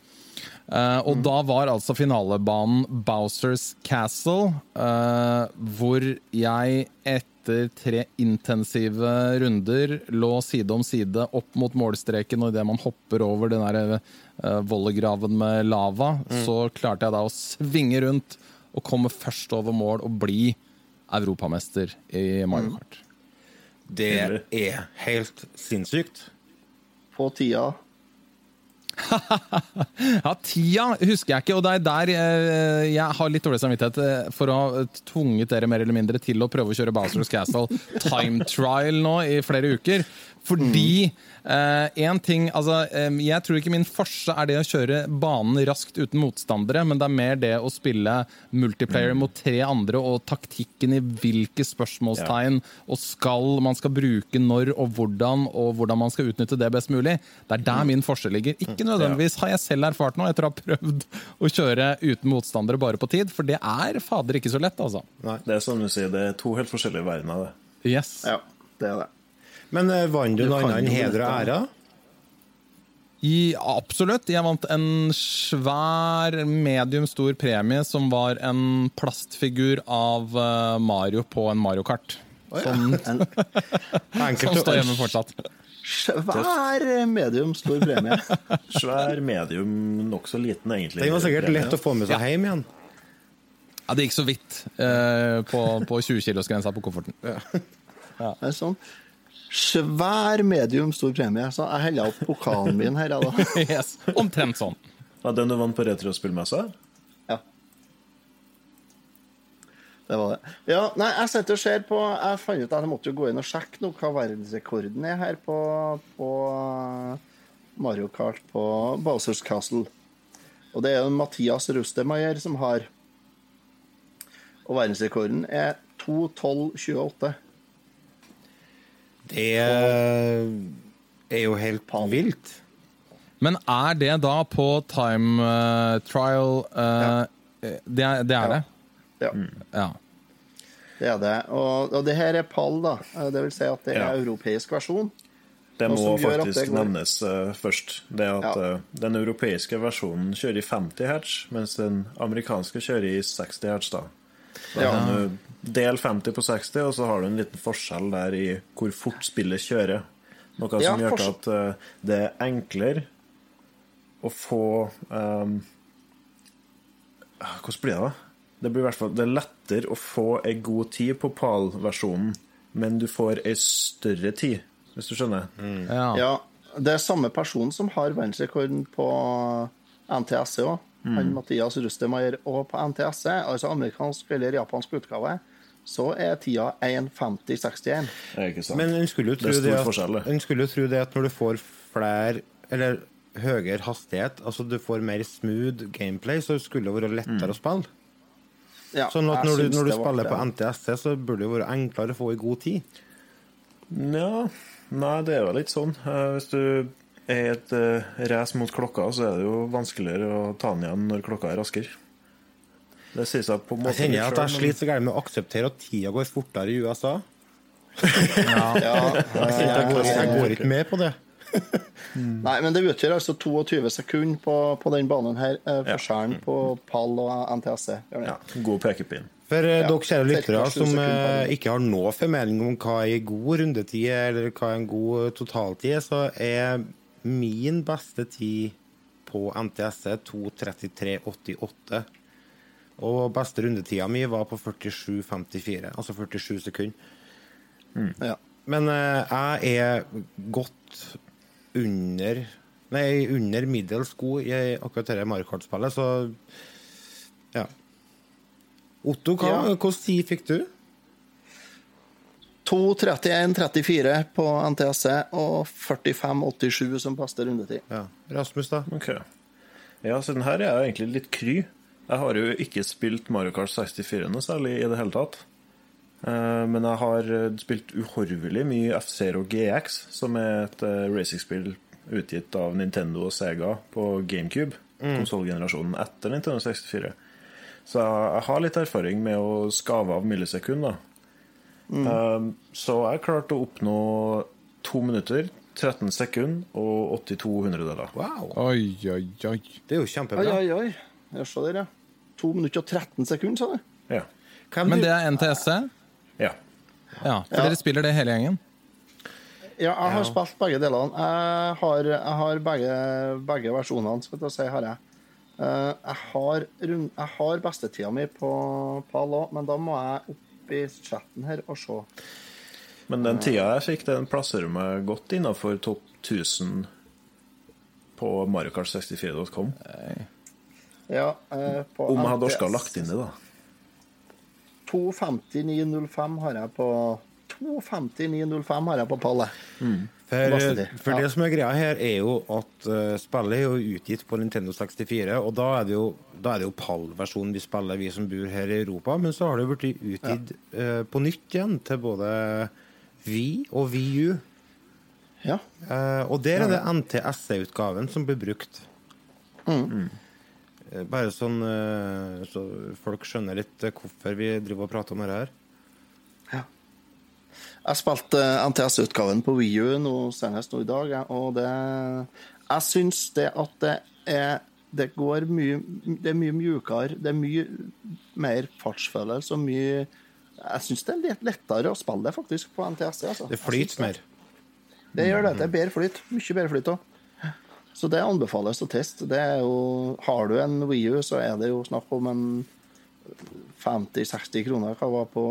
D: Uh, og da var altså finalebanen Bowsers Castle, uh, hvor jeg etter tre intensive runder lå side om side opp mot målstreken, og idet man hopper over den der uh, vollegraven med lava, så klarte jeg da å svinge rundt og komme først over mål og bli europamester i Mario Kart.
A: Det er helt sinnssykt.
B: på tida?
D: Ja, tida husker jeg ikke, og det er der eh, jeg har litt dårlig samvittighet eh, for å ha tvunget dere mer eller mindre til å prøve å kjøre Bowsers Castle time trial nå i flere uker. Fordi én ting Altså, eh, jeg tror ikke min forse er det å kjøre banen raskt uten motstandere, men det er mer det å spille multiplayer mot tre andre og taktikken i hvilke spørsmålstegn og skal man skal bruke når og hvordan, og hvordan man skal utnytte det best mulig. Det er der min forskjell ligger. Ikke nødvendigvis har jeg selv erfart noe etter å ha prøvd å kjøre uten motstandere bare på tid, for det er fader ikke så lett, altså.
C: Det er som du sier, det er to helt forskjellige verdener. det.
D: Yes.
B: Ja, det er det.
A: Men eh, vant du noe annet enn heder og ære?
D: I, absolutt. Jeg vant en svær, medium stor premie som var en plastfigur av eh, Mario på en Mario Kart. Som,
B: En
A: Enkelt
D: som står hjemme fortsatt.
B: svær medium stor premie.
C: Svær, medium, nokså liten, egentlig.
A: Den var sikkert lett å få med seg hjem igjen.
D: Ja, det gikk så vidt eh, på, på 20 kilos-grensa på kofferten.
B: Det er sånn. Svær medium stor premie. Så jeg heller opp pokalen min her, da.
D: Yes. Omtrent sånn.
C: Ja, den du vant på retrospillmessa?
B: Ja. Det var det. Ja, nei, jeg sitter og ser på Jeg fant ut at jeg måtte jo gå inn og sjekke noe, hva verdensrekorden er her på, på Mario Kart på Bowsers Castle. Og det er jo Mathias Rustemeyer som har. Og verdensrekorden er 2.12,28.
A: Det er jo helt vilt.
D: Men er det da på time uh, trial eh, det, er, det er det?
B: Ja,
D: Ja.
B: det er det. Og, og det her er pall, da. Det vil si at det er
C: Ja.
B: europeisk versjon.
C: Det må faktisk
B: det
C: nevnes uh, først. Det at
B: Ja.
C: eh, Den europeiske versjonen kjører i 50 hertz, mens den amerikanske kjører i 60 hertz. Da Så
B: Ja.
C: kan du dele 50 på 60, og så har du en liten forskjell der i hvor fort spillet kjører. Noe som
B: Ja,
C: gjør
B: fors-
C: at eh, det er enklere å få um, Hvordan blir det, da? Det blir i hvert fall det er lettere å få ei god tid på PAL-versjonen, men du får ei større tid, hvis du skjønner?
D: Ja.
B: Ja, det er samme person som har verdensrekorden på NTSC òg. Han Mathias Rustemeyer. Og på NTSC, altså amerikansk eller japansk utgave, så er tida 1.50,61.
C: Det er ikke sant?
A: Men en skulle jo
C: Det
A: tro
C: er
A: det, at, en skulle jo tro det at når du får flere Eller høyere hastighet, altså du får mer smooth gameplay, så skulle det være lettere å spille.
B: Ja,
A: Sånn at når du, når du spiller på
B: det.
A: NTSC, så burde det være enklere å få i god tid.
C: Ja, nei, det er jo litt sånn. Eh, Hvis du er et uh, race mot klokka, så er det jo vanskeligere å ta den igjen når klokka er raskere. Det sier seg på en måte
A: Jeg kjenner at jeg sliter så gærent med å akseptere at tida går fortere i USA.
B: Ja,
A: Jeg, jeg, går, jeg går ikke med på det.
B: Nei, men det utgjør altså 22 sekunder på, på den banen her. eh, Forskjellen på PAL og NTSC.
C: Ja, god pekepinn.
A: For eh,
B: Ja,
A: dere kjære lyttere som eh, ikke har noe formening om hva ei god rundetid er, eller hva en god totaltid er, så er min beste tid på NTS er 2.33,88. Og beste rundetida mi var på 47,54, altså 47 sekunder.
B: Ja.
A: Men uh, jeg er godt under Nei, under middels god i akkurat dette Mario så ja. Otto, hva,
B: Ja.
A: hvilken tid fikk du?
B: 2.31,34 på NTSC og 45,87 som beste rundetid.
A: Ja. Rasmus, da?
C: Ok. Ja, så den her er jeg egentlig litt kry. Jeg har jo ikke spilt Mario Kart 64 noe særlig i det hele tatt. Eh, Men jeg har eh, spilt uhorvelig mye F-Zero GX, som er et eh, racingspill utgitt av Nintendo og Sega på GameCube, konsollgenerasjonen etter Nintendo 64. Så jeg har litt erfaring med å skave av millisekund, Eh, Så jeg klarte å oppnå to minutter, 13 sekunder og 82 hundredeler.
A: Wow,
D: Oi, oi, oi.
A: det er jo kjempebra.
B: oi, oi. Jeg ser der, ja. To minutter og 13 sekunder, sa du?
C: Ja.
A: Hvem
D: Men
A: du-
D: det er NTSC?
C: ja.
D: Ja, for
B: Ja.
D: dere spiller det hele gjengen?
B: Ja, jeg har spilt begge delene. Jeg har, jeg har begge, begge versjonene, skal jeg si, har jeg. Eh, Jeg har, jeg har bestetida mi på PAL òg, men da må jeg opp i chatten her og se.
C: Men den tida jeg fikk, den plasserer meg godt innafor topp 1000 på mariokart64.com.
B: Ja, eh, på
C: Om jeg hadde orka lagt inn det, da.
B: 259,05 har jeg på 259,05 har jeg på pallet.
A: For, for
B: Ja.
A: det som er greia her, er jo at uh, spillet er jo utgitt på Nintendo 64, og da er det jo, da er det jo PAL-versjonen vi spiller, vi som bor her i Europa. Men så har det jo blitt utgitt eh, på nytt igjen til både Vi og VU.
B: Ja.
A: Uh, og der er det NTSC-utgaven som blir brukt.
B: Mm.
A: Eh, Bare sånn så folk skjønner litt hvorfor vi driver og prater om dette her.
B: Jeg spilte eh, NTS-utgaven på Wii U nå senest nå i dag, og det Jeg syns det at det er Det går mye Det er mye mjukere, det er mye mer fartsfølelse og mye Jeg syns det er litt lettere å spille det faktisk på NTS. Altså.
A: Det flyter mer.
B: Det gjør det. Det er bedre flyt. Mye bedre flyt òg. Så det anbefales å teste. Det er jo, har du en Wii U, så er det jo snakk om en 50-60 kroner hva var på,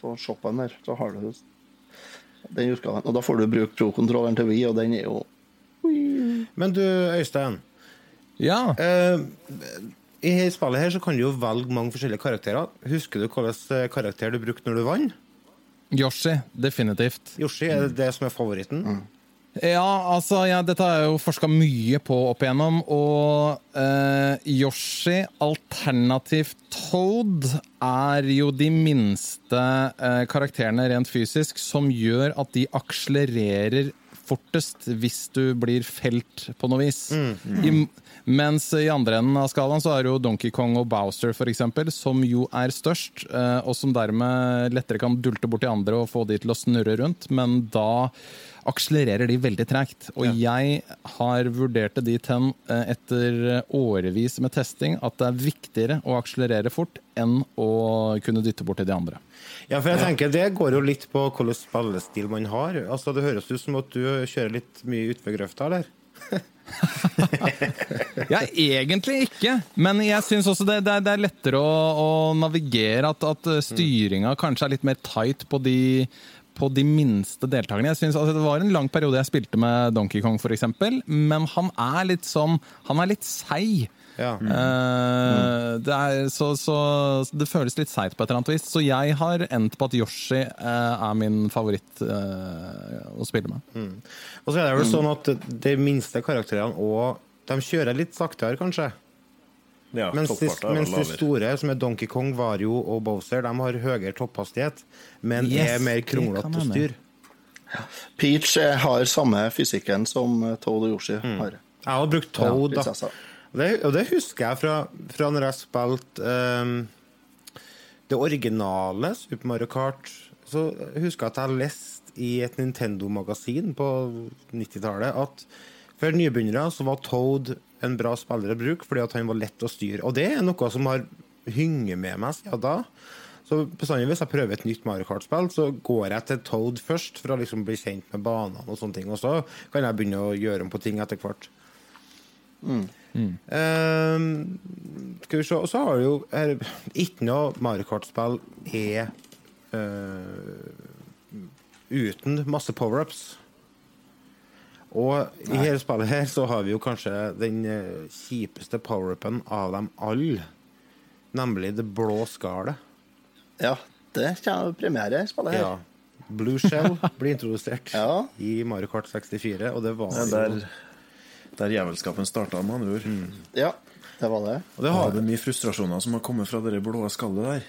B: på shoppen der. Så har du den utgaven. Og da får du bruke pro-kontrolleren til vi, og den er jo
A: Men du, Øystein.
D: Ja.
A: Eh, I dette spillet her så kan du jo velge mange forskjellige karakterer. Husker du hvilken eh, karakter du brukte når du vant?
D: Yoshi, definitivt.
A: Yoshi, er det det som er favoritten?
D: Ja, altså, ja, dette har jeg jo forska mye på opp igjennom, og eh, Yoshi, alternativt Toad, er jo de minste eh, karakterene rent fysisk, som gjør at de akselererer fortest hvis du blir felt på noe vis. I, mens i andre enden av skalaen så er det jo Donkey Kong og Bowser for eksempel, som jo er størst, eh, og som dermed lettere kan dulte bort de andre og få de til å snurre rundt, men da akselererer de veldig tregt. Og jeg har vurdert det dit hen eh, etter årevis med testing at det er viktigere å akselerere fort enn å kunne dytte bort til de andre.
A: Ja, for jeg tenker Det går jo litt på hvilken spillestil man har. Altså, Det høres ut som at du kjører litt mye utfor grøfta, eller?
D: Ja, egentlig ikke, men jeg syns også det, det er lettere å, å navigere. At, at styringa kanskje er litt mer tight på de, på de minste deltakerne. Jeg synes, altså, Det var en lang periode jeg spilte med Donkey Kong, f.eks., men han er litt sånn Han er litt seig.
A: Ja.
D: Eh, det, er, så, så det føles litt seigt på et eller annet vis. Så jeg har endt på at Yoshi uh, er min favoritt uh, å spille med.
A: Og så er det vel sånn at de minste karakterene òg de kjører litt saktere, kanskje.
C: Ja,
A: Mens de, mens de store, som er Donkey Kong, Vario og Bowser, de har høyere topphastighet, men
D: Yes,
A: er mer kronglete å styre.
B: Peach eh, har samme fysikken som eh, Toad og Yoshi har.
A: Jeg har brukt Toad, da. det, og det husker jeg fra, fra når jeg spilte um, det originale Super Mario Kart. Så husker jeg at jeg leste i et Nintendo-magasin på 90-tallet at for nybegynnere så var Toad en bra spiller å bruke fordi at han var lett å styre. Og det er noe som har hynget med meg siden da. Så bestandig hvis jeg prøver et nytt Mario Kart-spill, så går jeg til Toad først for å liksom bli kjent med banene og sånne ting. Og så kan jeg begynne å gjøre om på ting etter hvert. Ehm, skal vi se Og så har du jo her, Ikke noe Mario Kart-spill er uh, uten masse power-ups. Og i hele spillet her så har vi jo kanskje den eh, kjipeste power-upen av dem alle. Nemlig det blå skallet.
B: Ja, det kommer premiere i spillet her.
A: Ja. Blue Shell blir introdusert
B: Ja.
A: i Mario Kart 64, og det var
C: Ja,
A: jo
C: der, der jævelskapen starta, med andre ord.
B: Ja, det var det.
A: og det har,
C: det mye frustrasjoner som har kommet fra det blå skallet der.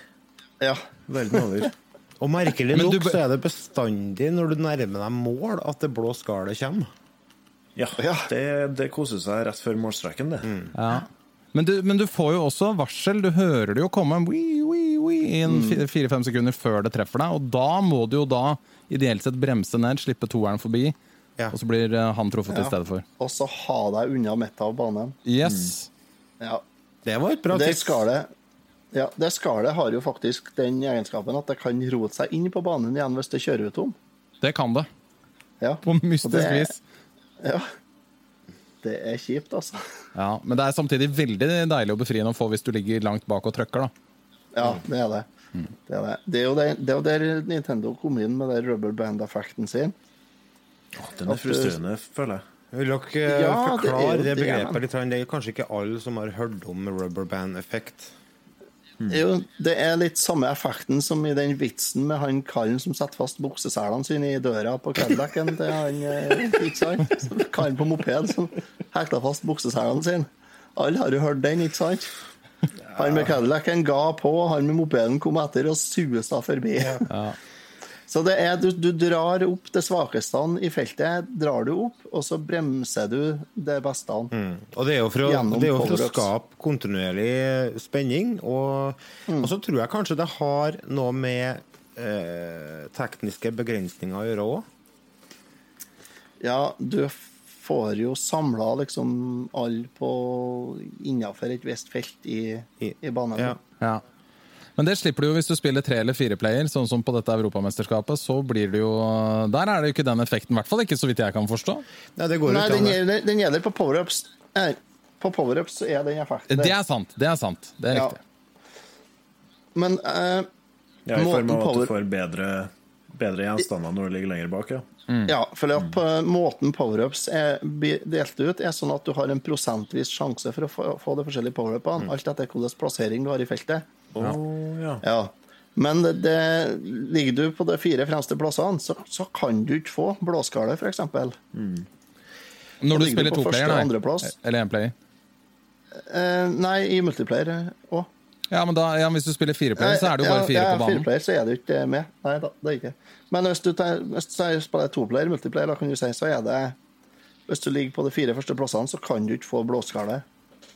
B: Ja.
C: Verden over.
A: Og merkelig nok så er det bestandig når du nærmer deg mål, at det blå skallet kommer.
C: Ja,
B: Ja.
C: Det, det koser seg rett før målstreken, det.
D: Ja. Men, du, men du får jo også varsel. Du hører det jo komme wii, wii, wii, i fire-fem sekunder før det treffer deg. Og da må du jo da ideelt sett bremse ned, slippe toeren forbi,
A: Ja.
D: og så blir eh, han truffet
B: Ja.
D: i stedet for.
B: Og så ha deg unna midten av banen.
D: Yes.
B: Ja.
A: Det var et bra
B: Det
A: tips.
B: skallet ja, det skallet har jo faktisk den egenskapen at det kan rote seg inn på banen igjen hvis det kjører ut tom.
D: Det kan det.
B: Ja.
D: På mystisk vis.
B: Ja. Det er kjipt, altså.
D: Ja, men det er samtidig veldig deilig å befri noen få hvis du ligger langt bak og trykker. da.
B: Ja, det er det. Det er, det. Det, er jo det, det er jo der Nintendo kom inn med den rubber band-effekten sin.
C: Åh, Den er frustrerende, føler jeg.
A: Vil dere eh,
B: Ja, er
A: forklare det,
B: det,
A: begrepet litt? Det er kanskje ikke alle som har hørt om rubber band-effekt.
B: Jo, det er litt samme effekten som i den vitsen med han kallen som setter fast bukseselene sine i døra på Cadillacen til han eh, ikke sant? Karen på moped som hekta fast bukseselene sine. Alle har jo hørt den, ikke sant? Han med Cadillacen ga på, han med mopeden kom etter og susa forbi. Så det er, du, du drar opp det svakeste i feltet, drar du opp, og så bremser du det beste.
A: Og det er jo for å, det er jo for å skape kontinuerlig spenning. Og,
B: Mm.
A: og så tror jeg kanskje det har noe med eh, tekniske begrensninger å gjøre òg.
B: Ja, du får jo samla liksom alle på innafor et visst felt i,
A: I-
B: i banen.
A: Ja.
D: Ja. Men det slipper du jo hvis du spiller tre eller fire player, sånn som på dette europamesterskapet. Så blir det jo Der er det jo ikke den effekten, i hvert fall ikke så vidt jeg kan forstå.
A: Nei, det går
B: Nei, den gjelder, den gjelder på powerups. På powerups så er den effekten
D: Det er sant. Det er sant. Det er
B: Ja.
D: riktig.
B: Men uh,
C: Ja, I form av at du får bedre, bedre gjenstander når du ligger lenger bak, ja.
B: Ja, for at på måten powerups er blir delt ut, er sånn at du har en prosentvis sjanse for å få, få de forskjellige powerupene, alt etter hvilken plassering du har i feltet.
C: Oh, ja.
B: Ja. Men det, det, ligger du på de fire fremste plassene, så, så kan du ikke få blåskalle, f.eks.
D: Når du spiller
B: toplayer.
D: Eller én player.
B: Eh, nei, i multiplayer òg.
D: Ja, men da, ja, hvis du spiller fireplayer, så er det jo bare fire
B: ja,
D: på banen.
B: Fireplayer, så er du ikke med. Nei da, det er ikke. Men hvis du, tar, hvis du spiller toplayer, multiplayer, da kan du si, så er det Hvis du ligger på de fire første plassene, så kan du ikke få blåskalle.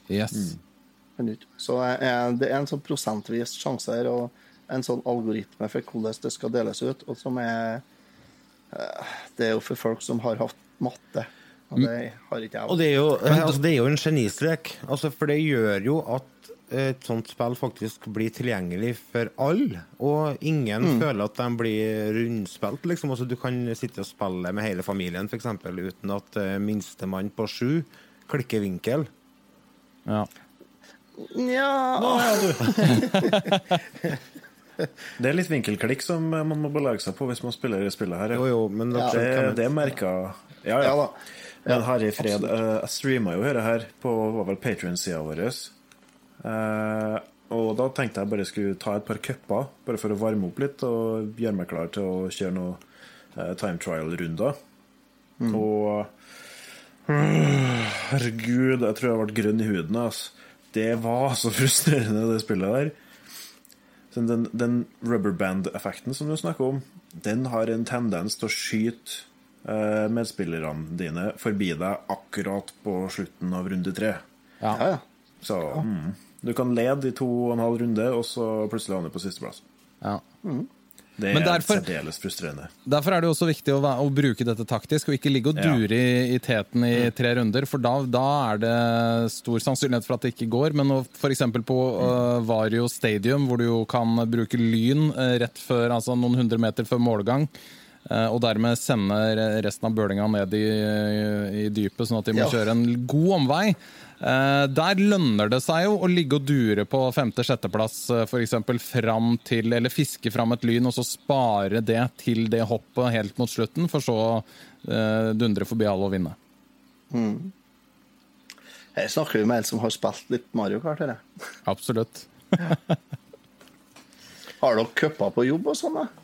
D: Yes.
B: Mm. Så er, det er en sånn prosentvis sjanse her, og en sånn algoritme for hvordan det skal deles ut, og som er eh, Det er jo for folk som har hatt matte. Og det har ikke jeg.
A: Og det er jo, altså, det er jo en genistrek, altså, for det gjør jo at et sånt spill faktisk blir tilgjengelig for alle, og ingen
B: Mm.
A: føler at de blir rundspilt. Liksom. Altså, du kan sitte og spille med hele familien, f.eks., uten at uh, minstemann på sju klikker vinkel.
D: Ja.
B: Nja
C: Det er litt vinkelklikk som man må belage seg på hvis man spiller i spillet her.
A: Jo,
C: Ja.
A: jo, men
B: Ja.
C: Det, det merker Ja,
B: Ja
C: ja.
B: da.
C: Men Harry Fred, eh, jeg streama jo dette her på var vel Patrion-sida vår. Eh, og da tenkte jeg bare skulle ta et par cuper, bare for å varme opp litt og gjøre meg klar til å kjøre noen eh, time trial-runder. Og øh, Herregud, jeg tror jeg ble grønn i huden. Altså. Det var så frustrerende, det spillet der. Så den, den rubberband-effekten som du snakker om, den har en tendens til å skyte eh, medspillerne dine forbi deg akkurat på slutten av runde tre.
B: Ja, ja.
C: Så mm, du kan lede i to og en halv runde, og så plutselig havne på sisteplass.
D: Ja.
C: Det er
D: derfor-
C: særdeles frustrerende.
D: Derfor er det også viktig å, å bruke dette taktisk, og ikke ligge og
C: Ja.
D: dure i, i teten i tre runder, for da, da er det stor sannsynlighet for at det ikke går. Men f.eks. for eksempel på uh, Vario Stadium, hvor du jo kan bruke lyn eh, rett før, altså noen hundre meter før målgang, eh, og dermed sende resten av bølinga ned i, i dypet, sånn at de må
B: Ja.
D: kjøre en god omvei. Eh, der lønner det seg jo å ligge og dure på femte-sjetteplass, uh, f.eks. fram til Eller fiske fram et lyn, og så spare det til det hoppet helt mot slutten, for så uh, dundre forbi alle og vinne.
B: Her snakker vi med en som har spilt litt Mario Kart. eller?
D: Absolutt.
B: Har dere cuper på jobb og sånn? da?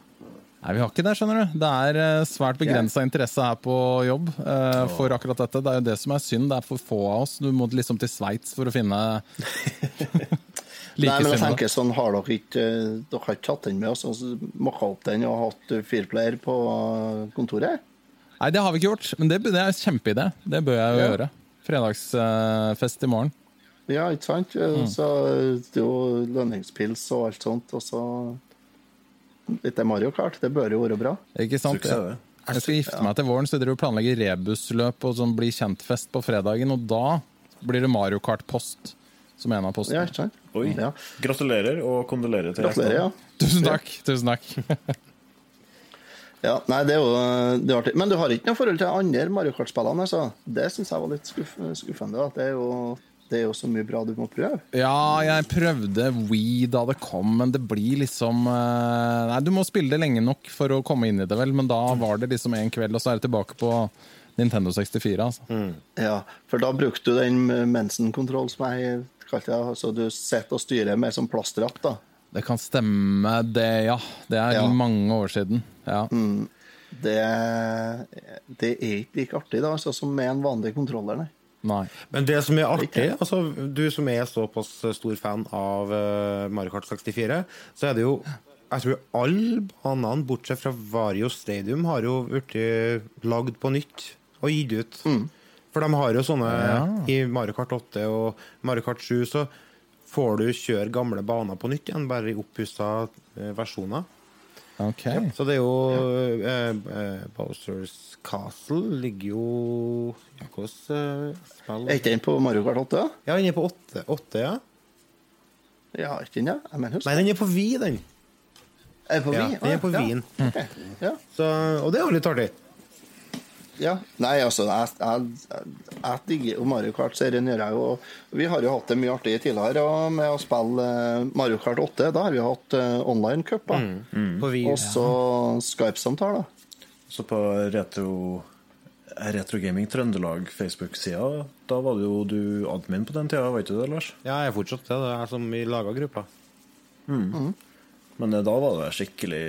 D: Nei, vi har ikke det, skjønner du. Det er eh, svært begrensa interesse her på jobb uh, for akkurat dette. Det er jo det som er synd. Det er for få av oss. Du må liksom til Sveits for å finne Like
B: Nei, men jeg tenker sånn, har dere ikke Dere har ikke hatt den med oss Altså, så mokka opp den og hatt fireplayer på kontoret?
D: Nei, det har vi ikke gjort, men det, det er en kjempeidé. Det bør jeg jo
B: Ja.
D: gjøre. Fredagsfest i morgen.
B: Ja, ikke sant? Så det er jo lønningspils og alt sånt, og så litt Mario Kart. Det bør jo være bra.
D: Ikke sant?
C: Suksess, det.
D: Jeg skal gifte meg til våren, så dere planlegger rebusløp og sånn blir kjent-fest på fredagen. Og da blir det Mario Kart-post som en av
B: Ja,
D: postene.
B: ikke sant?
C: Oi.
B: Ja.
C: Gratulerer og kondolerer til
B: Gratulerer, ja.
D: Tusen takk! tusen takk.
B: ja. Nei, det er jo det er artig. Men du har ikke noe forhold til andre Mario Kart-spillene, altså? Det syns jeg var litt skuff, skuffende. At det er jo det er jo så mye bra du må prøve.
D: Ja, jeg prøvde We da det kom, men det blir liksom eh, Nei, du må spille det lenge nok for å komme inn i det, vel. Men da var det liksom en kveld, og så er det tilbake på, Nintendo 64, altså.
B: Ja, for da brukte du den mensen-kontroll som jeg kalte det. Så du sitter og styrer mer som plastrapp, da.
D: Det kan stemme, det, ja. Det er
B: Ja.
D: mange år siden. Ja.
B: Det, det er ikke like artig da, altså, som med en vanlig kontroller, nei.
D: Nei.
A: Men det som er artig, altså du som er såpass stor fan av uh, Mario Kart 64, så er det jo Jeg tror alle banene, bortsett fra Vario Stadium, har jo blitt lagd på nytt og gitt ut. For de har jo sånne I Mario Kart 8 og Mario Kart 7 så får du kjøre gamle baner på nytt igjen, bare i oppussa eh, versjoner.
D: Ok.
A: Så det er jo eh, eh, Bowsers Castle ligger jo ja, Hvordan eh,
B: Er ikke den på Mario Kart 8? da?
A: Ja, den er på åtte, åtte ja.
B: Ja, ikke den, ja? Jeg mener.
A: Nei, den er på Wii, den.
B: Er på
A: Ja,
B: Vi?
A: den er på
B: ja.
A: Wien.
B: Okay. Ja.
A: Så, og det er jo litt artig.
B: Ja. Nei, altså, jeg, digger jo Mario Kart-serien. gjør jeg jo. Vi har jo hatt det mye artig tidligere og med å spille eh, Mario Kart 8. Da har vi hatt eh, online cup,
A: Mm, mm.
B: Og så Skype-samtaler.
C: Så på retro Retro Gaming Trøndelag Facebook-sida, da var det jo du admin på den tida, vet du det, Lars?
A: Ja, jeg er fortsatt det. Det er jeg som vi laga gruppa.
C: Men eh, da var det skikkelig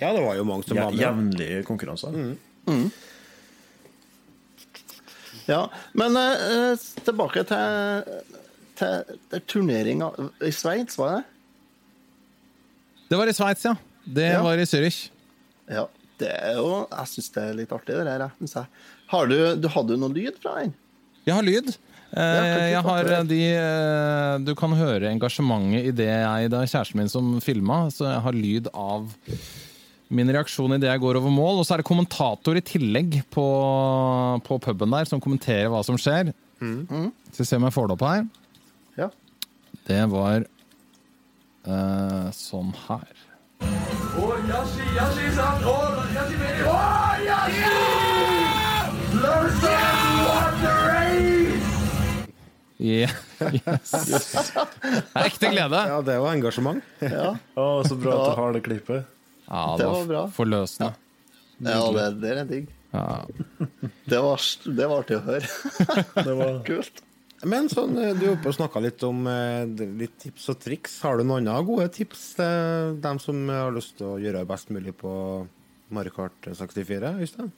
A: Ja, det var jo mange som var med.
C: jevnlige konkurranser.
B: Ja, men eh, tilbake til, til, til turneringa i Sveits, var det?
D: Det var i Sveits, ja. Det
B: Ja.
D: var i Zürich.
B: Ja. Det er jo Jeg syns det er litt artig, det der. jeg. Har du, du Hadde du noe lyd fra den?
D: Jeg har lyd. Eh, jeg har eh, de eh, Du kan høre engasjementet i det jeg Det er kjæresten min som filma, så jeg har lyd av min reaksjon idet jeg går over mål. Og så er det kommentator i tillegg på, på puben der som kommenterer hva som skjer. Skal vi se om jeg får det opp her.
B: Ja.
D: Det var uh, sånn her. Yeah. Yes. Det er ekte glede.
A: Ja, det var engasjement.
B: Ja,
C: Oh, så bra at du har det klippet.
D: Ja,
B: Det var bra.
D: forløsende.
B: ja det, det er digg.
D: Ja.
B: Det var, det var artig å høre.
C: Det var
B: Kult.
A: Men sånn, eh, du er oppe og snakka litt om eh, litt tips og triks. Har du noen andre gode tips til dem som har lyst til å gjøre det best mulig på Mario Kart 64, Øystein?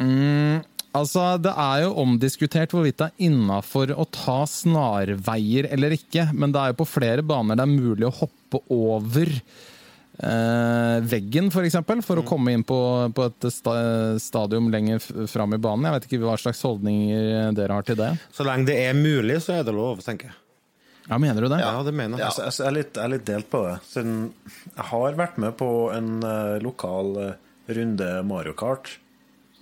D: Mm, altså, det er jo omdiskutert hvorvidt det er innafor å ta snarveier eller ikke, men det er jo på flere baner det er mulig å hoppe over eh, veggen, f.eks., for, eksempel, for å komme inn på, på et sta stadium lenger fram i banen. Jeg vet ikke hva slags holdninger dere har til det.
A: Så lenge det er mulig, så er det lov, tenker jeg.
D: Ja, Mener du det?
A: Ja, det mener jeg.
C: Altså, jeg er litt, jeg er litt delt på det. Siden jeg har vært med på en uh, lokal uh, runde Mario Kart,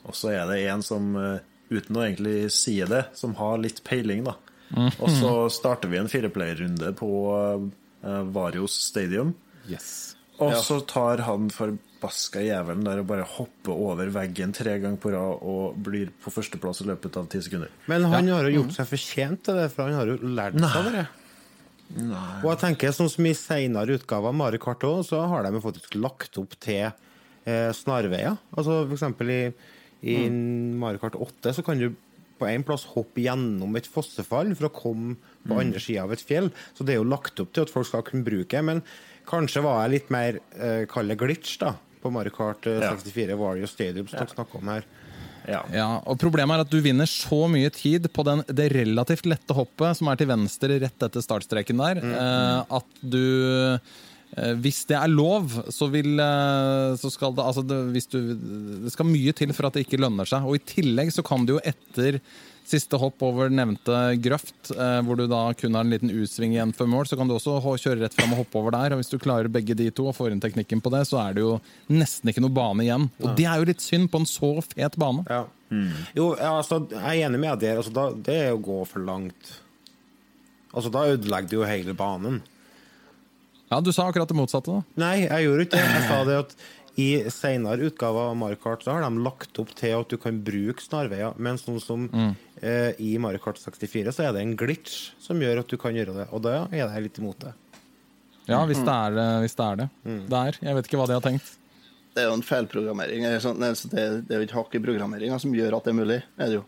C: og så er det en som, uh, uten å egentlig si det, som har litt peiling, da. Og så starter vi en fireplayerrunde på uh, Varios Stadium.
D: Yes.
C: Og så tar han forbaska jævelen der og bare hopper over veggen tre ganger på rad og blir på førsteplass i løpet av ti sekunder.
A: Men han har jo gjort seg fortjent til det, for han har jo lært seg av det. Og jeg tenker, sånn som i senere utgaver av Mario Kart også, så har de faktisk lagt opp til eh, snarveier. Altså for eksempel i, mm. Mario Kart 8 så kan du på en plass hoppe gjennom et fossefall for å komme på andre sida av et fjell. Så det er jo lagt opp til at folk skal kunne bruke det. Men kanskje var jeg litt mer eh, kall det glitch da, på Mario Kart eh,
C: Ja.
A: 64 Wario Stadium, som dere snakker om her.
C: Ja.
D: Ja, og Problemet er at du vinner så mye tid på den, det relativt lette hoppet som er til venstre rett etter startstreken der, eh, at du eh, Hvis det er lov, så vil eh, så skal det, altså det, hvis du, det skal mye til for at det ikke lønner seg. Og I tillegg så kan du jo etter siste hopp over nevnte grøft, eh, hvor du da kun har en liten U-sving igjen før mål, så kan du også kjøre rett fram og hoppe over der. og Hvis du klarer begge de to og får inn teknikken på det, så er det jo nesten ikke noe bane igjen. Og det er jo litt synd på en så fet bane.
A: Ja. Jo, ja, altså, jeg er enig med deg. Altså, da, det er å gå for langt. Altså, Da ødelegger du jo hele banen.
D: Ja, du sa akkurat det motsatte, da.
A: Nei, jeg gjorde ikke det. Jeg sa det at i senere utgaver av Mario Kart så har de lagt opp til at du kan bruke snarveier, men sånn som eh, i Mario Kart 64 så er det en glitch som gjør at du kan gjøre det, og da er jeg litt imot det.
D: Ja, hvis det er det. Hvis det er det. Der. Jeg vet ikke hva de har tenkt.
B: Det er jo en feilprogrammering. så Det, det er jo ikke hakk i programmeringa som gjør at det er mulig. Er det jo.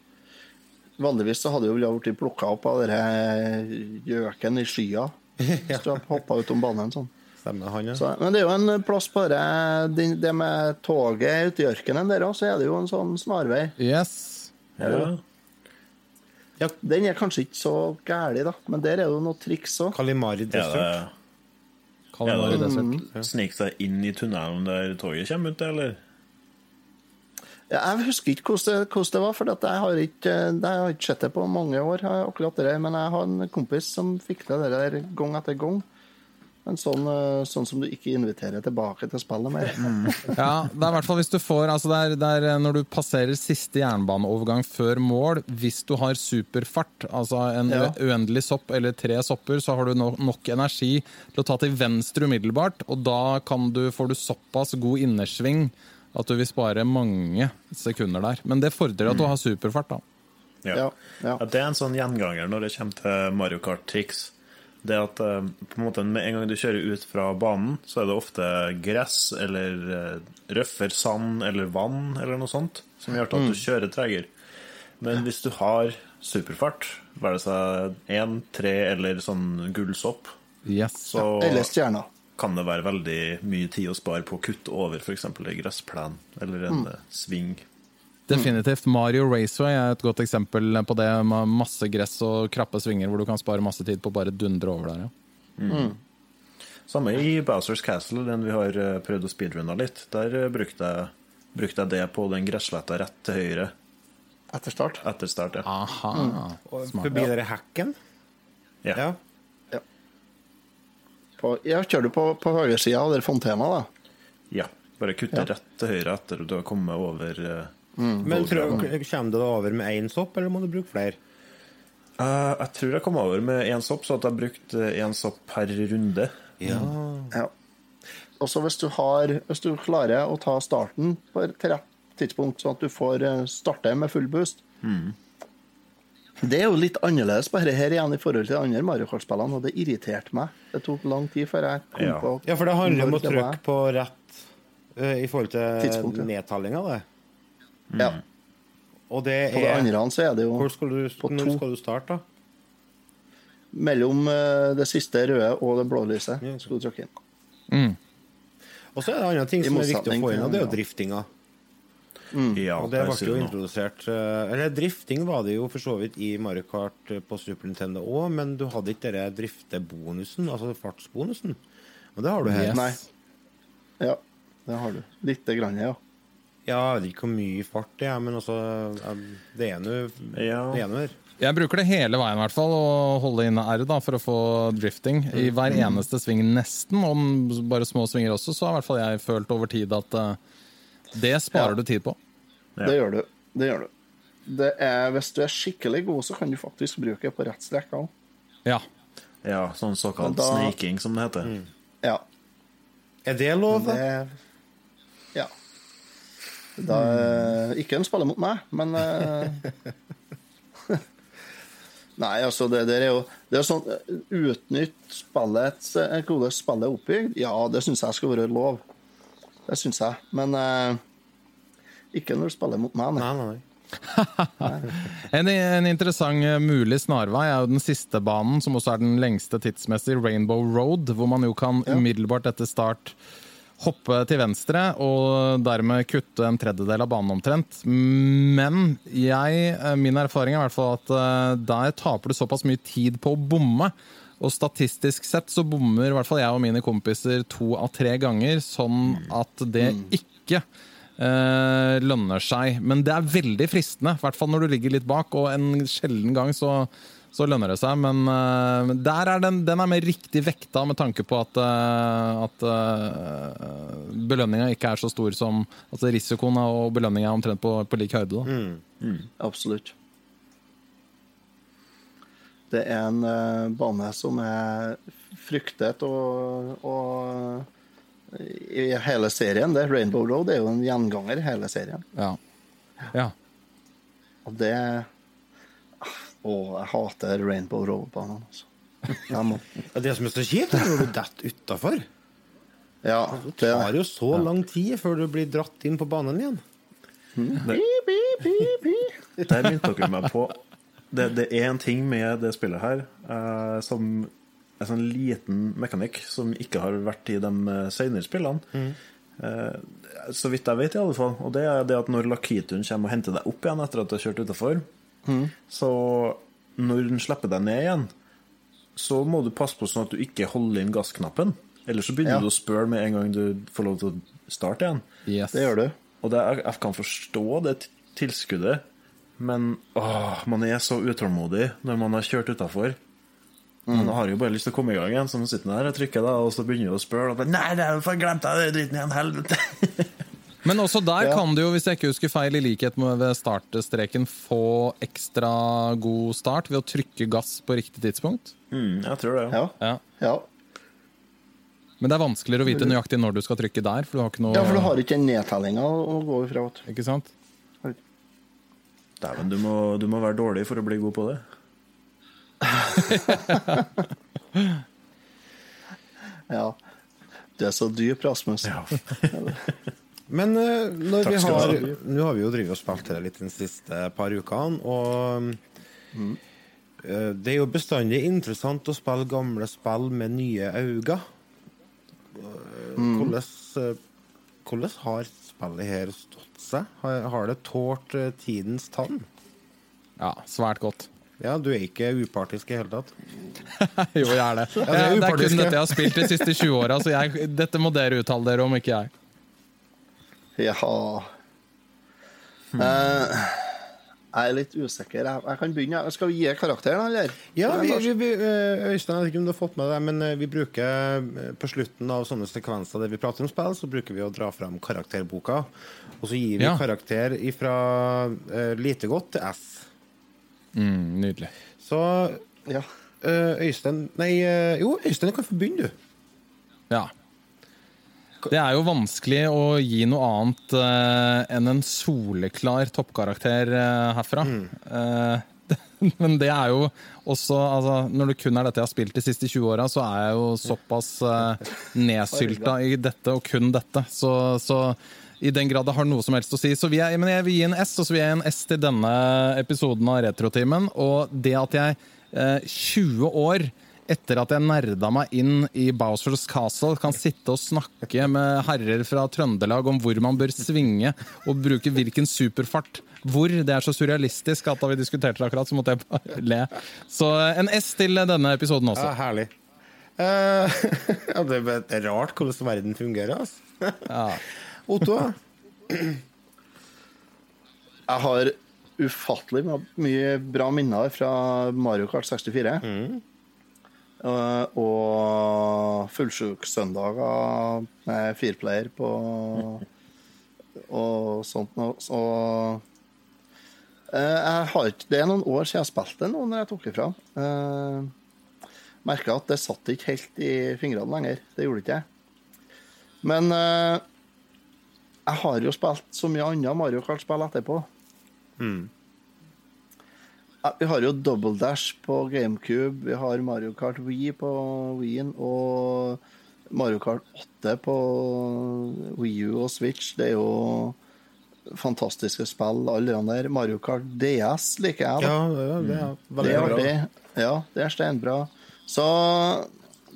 B: Vanligvis så hadde jo blitt plukka opp av denne gjøken i skya. Hvis du har hoppa utom banen sånn.
A: Stemmer han, ja.
B: Så, men det er jo en plass på det, det, det med toget ute i ørkenen der òg, så er det jo en sånn snarvei.
D: Yes.
C: Ja.
B: Den er kanskje ikke så gæli, da, men der er jo noe triks òg.
A: Kalimari
C: Er
A: Desert.
C: Ja, det-
D: Desert.
C: Snike seg inn i tunnelen der toget kommer ut, eller?
B: Ja, jeg husker ikke hvordan det, hvordan det var, for at jeg har ikke, jeg har ikke sett det på mange år. akkurat det Men jeg har en kompis som fikk til det der gang etter gang. En sånn, eh, sånn som du ikke inviterer tilbake til spillet mer.
D: Ja, det er i hvert fall hvis du får altså det er, det er eh, Når du passerer siste jernbaneovergang før mål, hvis du har superfart, altså en
B: Ja.
D: uendelig sopp eller tre sopper, så har du nok, nok energi til å ta til venstre umiddelbart, og da kan du, får du såpass god innersving at du vil spare mange sekunder der. Men det fordrer at du har superfart, da.
B: Ja, ja.
C: Ja, det er en sånn gjenganger når det kommer til Mario Kart-triks. Det at eh, på en måte med en gang du kjører ut fra banen, så er det ofte gress eller eh, røffer sand eller vann eller noe sånt som gjør at du kjører tregere. Men hvis du har superfart, være det seg én, tre eller sånn gullsopp,
D: Yes.
C: så
B: Eller stjerner.
C: kan det være veldig mye tid å spare på å kutte over f.eks. en gressplen eller en mm. sving.
D: Definitivt. Mario Raceway er et godt eksempel på det. Med masse gress og krappe svinger hvor du kan spare masse tid på å bare dundre over der. Ja.
C: Samme i Bowsers Castle, den vi har eh, prøvd å speedrunne litt. Der eh, brukte jeg, brukte jeg det på den gressletta rett til høyre
B: Etter start.
C: etter start. Ja.
D: Aha.
A: Og
D: forbi
A: Forbi dere hacken?
C: Ja.
A: Ja.
B: På, jeg kjører du på, på høyresida av den fontena, da?
C: ja. Bare kutte rett til høyre etter at du har kommet over eh,
A: Men tror, kommer du deg over med én sopp, eller må du bruke flere?
C: Uh, Jeg tror jeg kom over med én sopp, så at jeg brukte én sopp per runde.
A: Ja.
B: Ja. Og så hvis du har Hvis du klarer å ta starten på et til rett tidspunkt, sånn at du får eh, starte med full boost Det er jo litt annerledes på dette her igjen i forhold til de andre Mario Kart-spillene, og det irriterte meg. Det tok lang tid før jeg kom
C: Ja.
B: på
A: ja, for det handler om å trykke på rett uh, i forhold til
B: ja.
A: nedtellinga, det.
B: Ja.
A: Og det
B: På det
A: er
B: andre så er det jo
A: Hvor skal du,
B: på
A: når skal du starte, da?
B: mellom eh, det siste røde og det blå lyset.
A: Ja.
B: Skal du trykke inn.
A: Og så er det andre ting som er viktig å få inn, og det er jo
B: driftinga.
A: driftinga.
C: Ja,
A: Og det ble jo
C: noe.
A: introdusert eh, Eller drifting var det jo for så vidt i Mario Kart eh, på Super Nintendo òg, men du hadde ikke denne driftebonusen, altså fartsbonusen. Og det har du her.
D: Yes.
B: Nei. Ja, det har du. Lite grann, ja.
A: Ja, jeg vet ikke hvor mye fart det er, men eh, Det er nå
C: Ja.
A: det ene her.
D: Jeg bruker det hele veien, i hvert fall, å holde inne R da, for å få drifting. I hver eneste sving, nesten, om bare små svinger også, så har i hvert fall jeg følt over tid at uh, det sparer
B: Ja.
D: du tid på.
B: Det gjør du. Det gjør du. Det er, hvis du er skikkelig god, så kan du faktisk bruke det på rett strekk òg.
D: Ja.
C: Ja, sånn såkalt
B: da-
C: sniking, som det heter.
B: Ja.
A: Er det lov, da?
B: Det Ja. Da, ikke en spiller mot meg, men eh, Nei, altså, det der er jo Det er sånn Utnytt spillets eh, Hvordan spillet er oppbygd, ja, det syns jeg skal være lov. Det syns jeg. Men eh, ikke når du spiller mot meg. Nei.
A: Nei, nei.
D: En, en interessant eh, mulig snarvei er jo den siste banen, som også er den lengste tidsmessig, Rainbow Road, hvor man jo kan umiddelbart etter start hoppe til venstre og dermed kutte en tredjedel av banen omtrent. Men jeg, eh, min erfaring er i hvert fall at eh, der taper du såpass mye tid på å bomme. Og statistisk sett så bommer i hvert fall jeg og mine kompiser to av tre ganger, sånn at det ikke eh, lønner seg. Men det er veldig fristende, i hvert fall når du ligger litt bak, og en sjelden gang så, så lønner det seg. Men uh, der er den, den er mer riktig vekta med tanke på at, uh, at uh, belønninga ikke er så stor som Altså risikoen og belønninga er omtrent på, på lik høyde. Da.
B: Absolutt. Det er en uh, bane som er fryktet og, og i hele serien. Det Rainbow Road er jo en gjenganger i hele serien.
D: Ja. ja.
B: Og det Å, jeg hater Rainbow Road-banen, altså.
A: Ja, Det som er så kjipt, er når du detter utafor.
B: Ja,
A: Det
B: det,
A: tar jo så lang tid før du blir dratt inn på banen igjen.
C: Det, Der minte dere meg på Det, det er en ting med det spillet her eh, som en sånn liten mekanikk som ikke har vært i de eh, senere spillene. Eh, så vidt jeg vet, i alle fall. Og det er det at når Lakituen kommer og henter deg opp igjen etter at du har kjørt utafor, så når den slipper deg ned igjen, så må du passe på sånn at du ikke holder inn gassknappen. Ellers så begynner
B: Ja.
C: du å spørre med en gang du får lov til å starte igjen.
D: Yes.
B: det gjør du.
C: Og det, jeg, jeg kan forstå det tilskuddet, men åh, man er så utålmodig når man har kjørt utafor. Man har jo bare lyst til å komme i gang igjen, så man sitter der og trykker, da, og så begynner du å spørre. Og bare, Nei, det er jo for glemt jeg den dritten igjen, helvete!
D: Men også der
B: Ja.
D: kan du jo, hvis jeg ikke husker feil, i likhet med ved startstreken, få ekstra god start ved å trykke gass på riktig tidspunkt.
C: Mm, jeg tror det, ja.
B: Ja.
D: Ja.
B: Ja.
D: Men det er vanskeligere å vite nøyaktig når du skal trykke der. For du har ikke noe
B: ja, for du har ikke den nedtellinga å gå ifra.
D: Ikke sant?
C: Dæven, du, må- du må være dårlig for å bli god på det.
B: Ja. Du er så dyp, Rasmus.
A: Men eh, når
C: Takk
A: vi har. Nå har vi jo drevet og spilt det litt de siste par ukene, og eh, det er jo bestandig interessant å spille gamle spill med nye øyne. Eh, Hvordan, eh, hvordan har spillet her stått seg? Har, har det tålt tidens tann?
D: Ja, svært godt.
A: Ja, du er ikke upartisk i hele tatt.
D: Jo, jeg er det.
A: det er
D: det er kun dette jeg har spilt de siste 20 åra, så jeg, dette må dere uttale dere om, ikke jeg.
B: Ja Eh, Jeg er litt usikker. Jeg, jeg kan begynne. Skal vi gi karakteren, eller?
A: Ja, vi, vi, vi, eh, Øystein, jeg vet ikke om du har fått med det, men eh, vi bruker eh, på slutten av sånne sekvenser der vi prater om spill, så bruker vi å dra fram karakterboka. Og så gir vi
D: Ja.
A: karakter fra lite godt til S.
D: Mm, nydelig.
A: Så
B: Ja.
A: eh, Øystein Nei, jo, Øystein kan få begynne, du.
D: Ja. Det er jo vanskelig å gi noe annet uh, enn en soleklar toppkarakter uh, herfra. Eh, men det er jo også altså, Når det kun er dette jeg har spilt de siste 20 åra, så er jeg jo såpass uh, nedsylta i dette og kun dette. Så, så i den grad det har noe som helst å si. Så vil jeg, men jeg vil gi en S, og så vil jeg gi en S til denne episoden av Retrotimen. Og det at jeg eh, 20 år etter at jeg nerda meg inn i Bowsers Castle, kan sitte og snakke med herrer fra Trøndelag om hvor man bør svinge og bruke hvilken superfart. Hvor. Det er så surrealistisk at da vi diskuterte det akkurat, så måtte jeg bare le. Så eh, en S til denne episoden også.
A: Ja, herlig. Uh, ja, det er rart hvordan verden fungerer, altså.
D: Ja.
A: Otto,
B: Jeg har ufattelig mye bra minner fra Mario Kart 64. Og, og fullsjuksøndager med fireplayer på og sånt noe. Så eh, jeg har ikke Det er noen år siden jeg spilte nå, når jeg tok ifra. Uh, Merka at det satt ikke helt i fingrene lenger. Det gjorde ikke jeg. Men uh, jeg har jo spilt så mye annet Mario Kart-spill etterpå. Ja, Vi har jo Double Dash på GameCube, vi har Mario Kart Wii på Wien og Mario Kart 8 på Wii U og Switch. Det er jo fantastiske spill, alle de der. Mario Kart DS liker jeg. da.
A: ja, det er, det er
B: Det er
A: bra.
B: Ja, det er steinbra. Så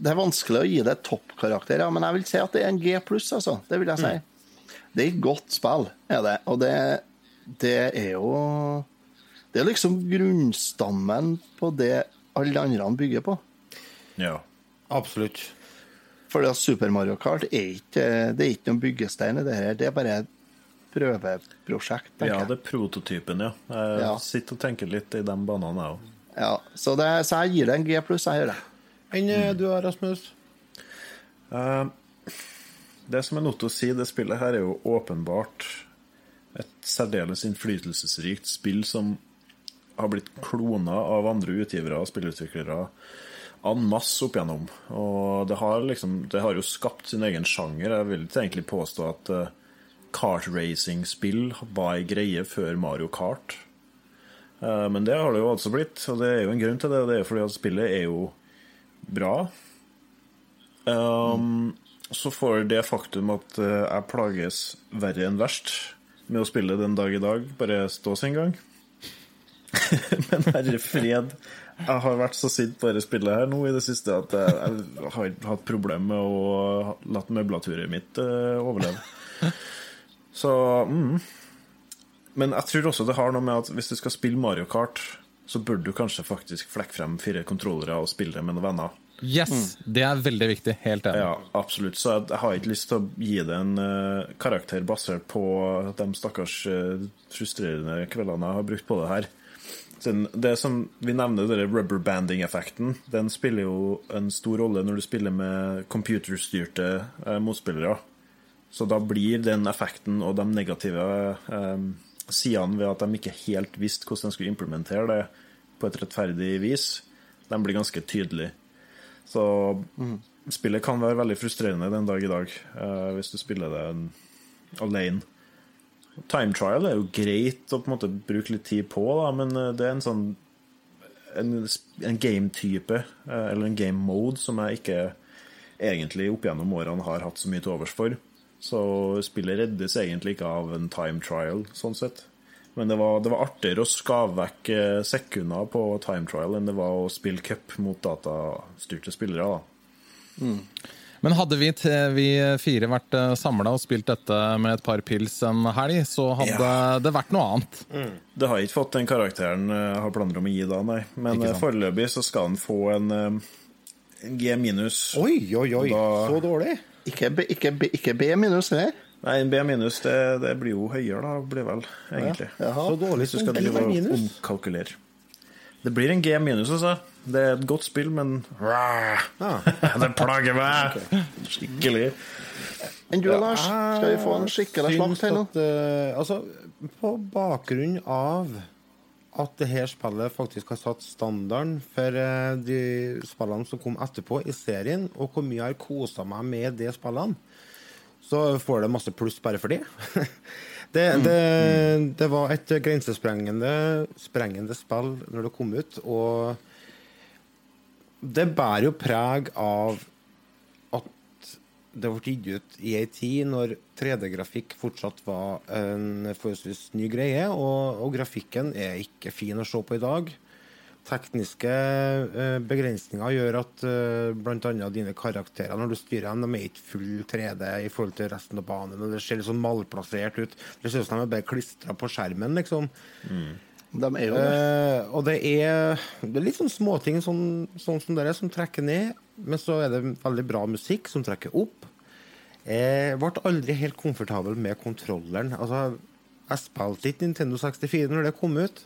B: det er vanskelig å gi det toppkarakter, ja, men jeg vil si at det er en G pluss, altså. Det vil jeg si. Det er et godt spill, er det. Og det, det er jo Det er liksom grunnstammen på det alle andre bygger på.
C: Ja.
A: Absolutt.
B: For at Super Mario Kart er ikke, det er ikke noen byggestein i det her. Det er bare et prøveprosjekt, tenker
C: ja, det er prototypen, ja. Jeg
B: Ja.
C: sitter og tenker litt i de banene, jeg òg.
B: Ja, så, det, så jeg gir det en G pluss, jeg gjør det.
A: Enn mm. du, Rasmus?
C: Uh, Det som er nødt til å si, det spillet her er jo åpenbart et særdeles innflytelsesrikt spill som har blitt klona av andre utgivere og spillutviklere en masse opp igjennom. Og det har liksom Det har jo skapt sin egen sjanger. Jeg vil ikke egentlig påstå at uh, kartracing-spill var ei greie før Mario Kart. Eh, men det har det jo altså blitt, og det er jo en grunn til det. Det er fordi at spillet er jo bra. Um, så får det faktum at eh, jeg plages verre enn verst med å spille den dag i dag, bare stå sin gang. Men herre fred, jeg har vært så sint på dette spillet her nå i det siste at jeg, jeg har hatt problemer med å la møblaturet mitt eh, overleve. Så mm. Men jeg tror også det har noe med at hvis du skal spille Mario Kart, så bør du kanskje faktisk flekke frem fire kontrollere og spille det med noen venner.
D: Yes, det er veldig viktig. Helt enig.
C: Ja, absolutt. Så jeg, jeg har ikke lyst til å gi det en uh, karakter basert på de stakkars uh, frustrerende kveldene jeg har brukt på det her. Det som vi nevner, denne rubberbanding-effekten, den spiller jo en stor rolle når du spiller med computerstyrte eh, motspillere. Så da blir den effekten og de negative eh, sidene ved at de ikke helt visste hvordan de skulle implementere det på et rettferdig vis, de blir ganske tydelige. Så spillet kan være veldig frustrerende den dag i dag, eh, hvis du spiller det alene. Time trial er jo greit å på en måte bruke litt tid på, da, men eh, det er en sånn en, en game-type, eh, eller en game mode, som jeg ikke egentlig opp gjennom årene har hatt så mye til overs for. Så spillet reddes egentlig ikke av en time trial, sånn sett. Men det var, det var artigere å skave vekk eh, sekunder på time trial enn det var å spille cup mot datastyrte spillere. da.
D: Men hadde vi, vi fire vært samla og spilt dette med et par pils en helg, så hadde det vært noe annet.
C: Det har ikke fått den karakteren jeg har planer om å gi da, nei. Men eh, foreløpig så skal han få en, eh, en G minus.
A: Oi, oi, oi.
C: Da-
A: Så dårlig.
B: Ikke, B, ikke, B, ikke B minus det?
C: Nei, en B minus det, det blir jo høyere, da, blir vel, egentlig.
B: Ja.
A: Så dårlig
C: Hvis du skal drive og omkalkulere. Det blir en G minus, altså. Det er et godt spill, men Det plager meg skikkelig.
B: Enn du, Lars? Skal vi få en skikkelig slakt her nå?
A: Eh, altså, på bakgrunn av at det her spillet faktisk har satt standarden for eh, de spillene som kom etterpå i serien, og hvor mye jeg har kosa meg med de spillene, så får det masse pluss bare for det. det, det, det var et grensesprengende sprengende spill når det kom ut, og det bærer jo preg av at det ble gitt ut i ei tid når 3D-grafikk fortsatt var en forholdsvis ny greie, og, og grafikken er ikke fin å se på i dag. Tekniske eh, begrensninger gjør at eh, bl.a. dine karakterer, når du styrer dem, de er ikke full 3D i forhold til resten av banen. og Det ser litt sånn malplassert ut. Det ser ut som de er bare klistra på skjermen, liksom.
B: De er jo det.
A: Eh, og det er, det er litt sånn småting sånn, sånn som dere som trekker ned, men så er det veldig bra musikk som trekker opp. Jeg ble aldri helt komfortabel med kontrolleren. Altså, jeg spilte ikke Nintendo 64 når det kom ut.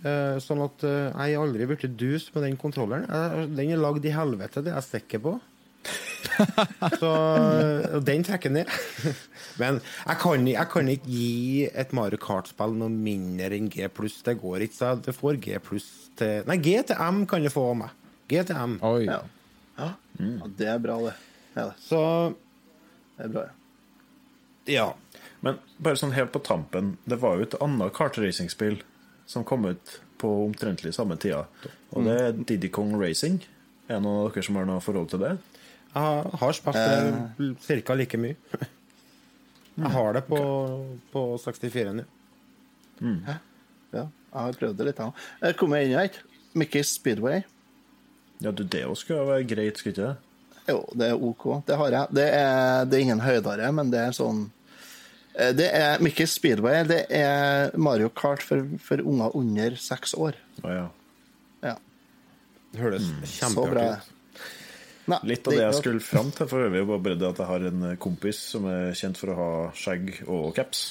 A: Eh, sånn at eh, jeg har aldri blitt dus med den kontrolleren. Den er lagd i helvete, det er jeg sikker på. Så eh, den trekker ned. Men jeg kan, jeg kan ikke gi et Mario Kart-spill noe mindre enn G pluss. Det går ikke. Så det får G pluss til Nei, G til M kan det få av meg. G til M.
D: Oi.
B: Ja. Ja. ja, det er bra, det. Ja, det
A: Så
B: er bra, ja.
A: ja.
C: Men bare sånn helt på tampen, det var jo et annet kartracingspill som kom ut på omtrentlig samme tida. Og det er Diddy Kong Racing. Er det noen av dere som har noe forhold til det?
A: Jeg har spilt det ca. like mye. Jeg har det på, på 64-en, mm.
B: ja. Jeg har prøvd det litt, jeg òg. Jeg kom inn her. Mickey Speedway.
C: Ja, du, det også skulle være greit, skulle ikke det?
B: Jo, det er OK. Det har jeg. Det er, det er ingen høydere, men det er sånn eh, Det er Mickey's Speedway. Det er Mario Kart for, for unger under seks år.
C: Å ja.
B: Ja.
A: Det høres
B: Så
A: kjempeartig ut.
B: Nei,
C: Litt av det jeg skulle fram til for øvrig, var bare det at jeg har en kompis som er kjent for å ha skjegg og caps,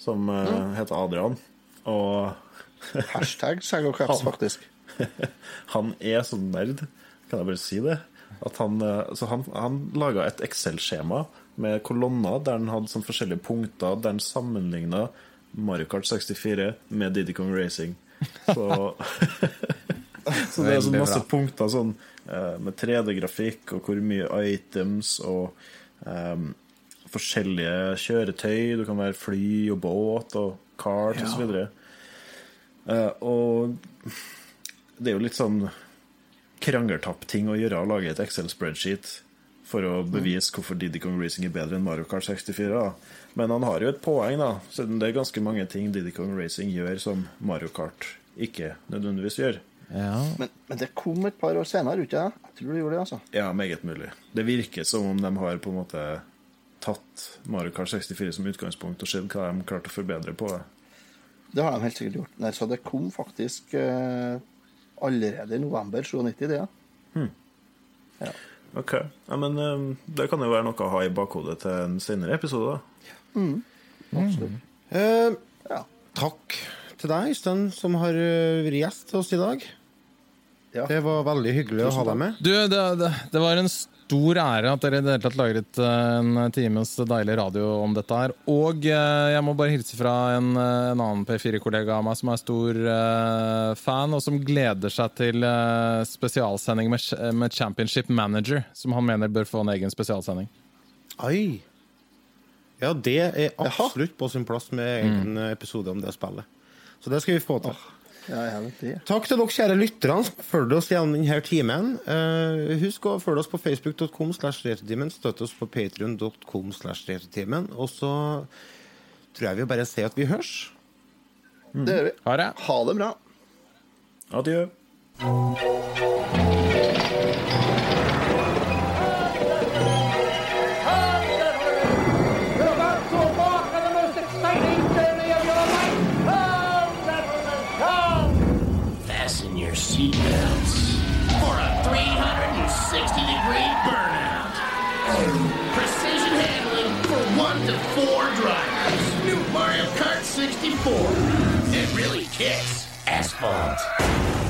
C: som mm. heter Adrian. Og
B: Hashtag skjegg og caps, faktisk.
C: han er så nerd, kan jeg bare si det, at han, eh, så han, han laga et Excel-skjema med kolonner der han hadde sånn forskjellige punkter, der han sammenligna Mario Kart 64 med Diddy Kong Racing. Så, så det er sånn masse punkter sånn, eh, med 3D-grafikk og hvor mye items og um, forskjellige kjøretøy. Du kan være fly og båt og kart og så videre. Eh, og det er jo litt sånn krangletapp-ting å gjøre å lage et Excel-spreadsheet for å bevise hvorfor Diddy Kong Racing er bedre enn Mario Kart 64. Da. Men han har jo et poeng, da, siden det er ganske mange ting Diddy Kong Racing gjør som Mario Kart ikke nødvendigvis gjør.
B: Men, men det kom et par år senere, ikke det? Jeg tror det gjorde det, altså.
C: Ja, meget mulig. Det virker som om de har på en måte tatt Mario Kart 64 som utgangspunkt og sett hva de klarte å forbedre på det.
B: Har de helt sikkert gjort. Nei, så det kom faktisk uh, allerede i november 97, det, ja ja.
C: Ok, ja, men um, Det kan jo være noe å ha i bakhodet til en senere episode. da.
B: Absolutt.
A: Uh,
B: Ja.
A: takk til deg, Øystein, som har eh, vært gjest til oss i dag.
B: Ja.
A: Det var veldig hyggelig å ha deg med.
D: Du, det, det, det var en stor ære at dere i det hele tatt lagret en times deilig radio om dette her. Og eh, jeg må bare hilse fra en, en annen P4-kollega av meg som er stor uh, fan, og som gleder seg til uh, spesialsending med, med Championship Manager, som han mener bør få en egen spesialsending.
A: Oi. Ja, det er absolutt på sin plass med egen episode om det spillet. Så det skal vi få til.
B: Ja.
A: Takk til dere kjære lytterne som fulgte oss gjennom denne timen. Uh, husk å følge oss på facebook.com, slash retrotimen, støtte oss på patrion.com, slash retrotimen. Og så tror jeg vi bare sier at vi hørs.
B: Det gjør vi.
D: Ha det!
B: Ha det bra.
C: Adjø.
F: For a 360 degree burnout. Precision handling for one to four drivers. New Mario Kart 64. It really kicks asphalt.